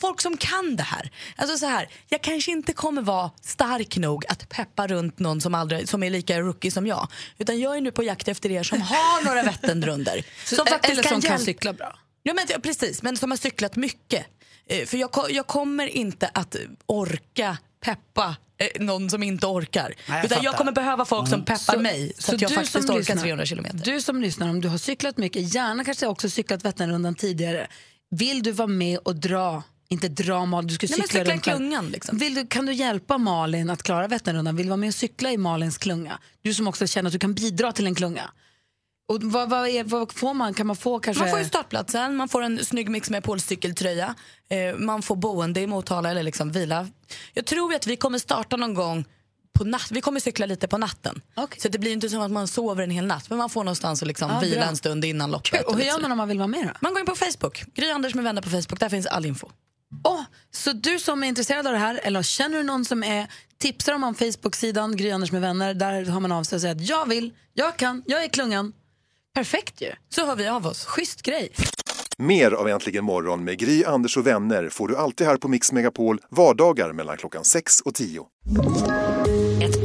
folk som kan det här. Alltså så här, jag kanske inte kommer vara stark nog att peppa runt någon som, aldrig, som är lika rookie som jag. Utan jag är nu på jakt efter er som har några Vätternrundor. Så- eller som kan hjälpa- cykla bra. Ja, men, ja, precis, men som har cyklat mycket. Eh, för jag, jag kommer inte att orka peppa eh, någon som inte orkar. jag Utan jag kommer behöva folk som peppar Så- mig så, att jag du faktiskt som orkar lyssnar- 300 kilometer. Du som lyssnar, om du har cyklat mycket, gärna kanske också cyklat Vätternrundan tidigare. Vill du vara med och dra, inte dra Malin, du ska Nej, cykla cykla runt klungan, liksom. Vill du, kan du hjälpa Malin att klara Vätternrundan? Vill du vara med och cykla i Malins klunga? Du som också känner att du kan bidra till en klunga. Och vad, vad, är, vad får man? Kan man få kanske... Man får ju startplatsen, man får en snygg mix med polcykeltröja, eh, man får boende i Motala eller liksom vila. Jag tror att vi kommer starta någon gång på natt. Vi kommer cykla lite på natten. Så det blir inte som att man sover en hel natt men man får någonstans att liksom Ja, vila bra. en stund innan loppet. Kul. Och hur lite gör man om man vill vara med då? Man går in på Facebook, Gry Anders med vänner på Facebook, där finns all info. Oh, så du som är intresserad av det här eller känner du någon som är tipsar dem om Facebook-sidan Gry Anders med vänner. Där har man av sig och säger att jag vill, jag kan, jag är klungan. Perfekt ju. Så hör vi av oss. Schysst grej. Mer av Äntligen morgon med Gry, Anders och vänner får du alltid här på Mix Megapol vardagar mellan klockan 6 och 10.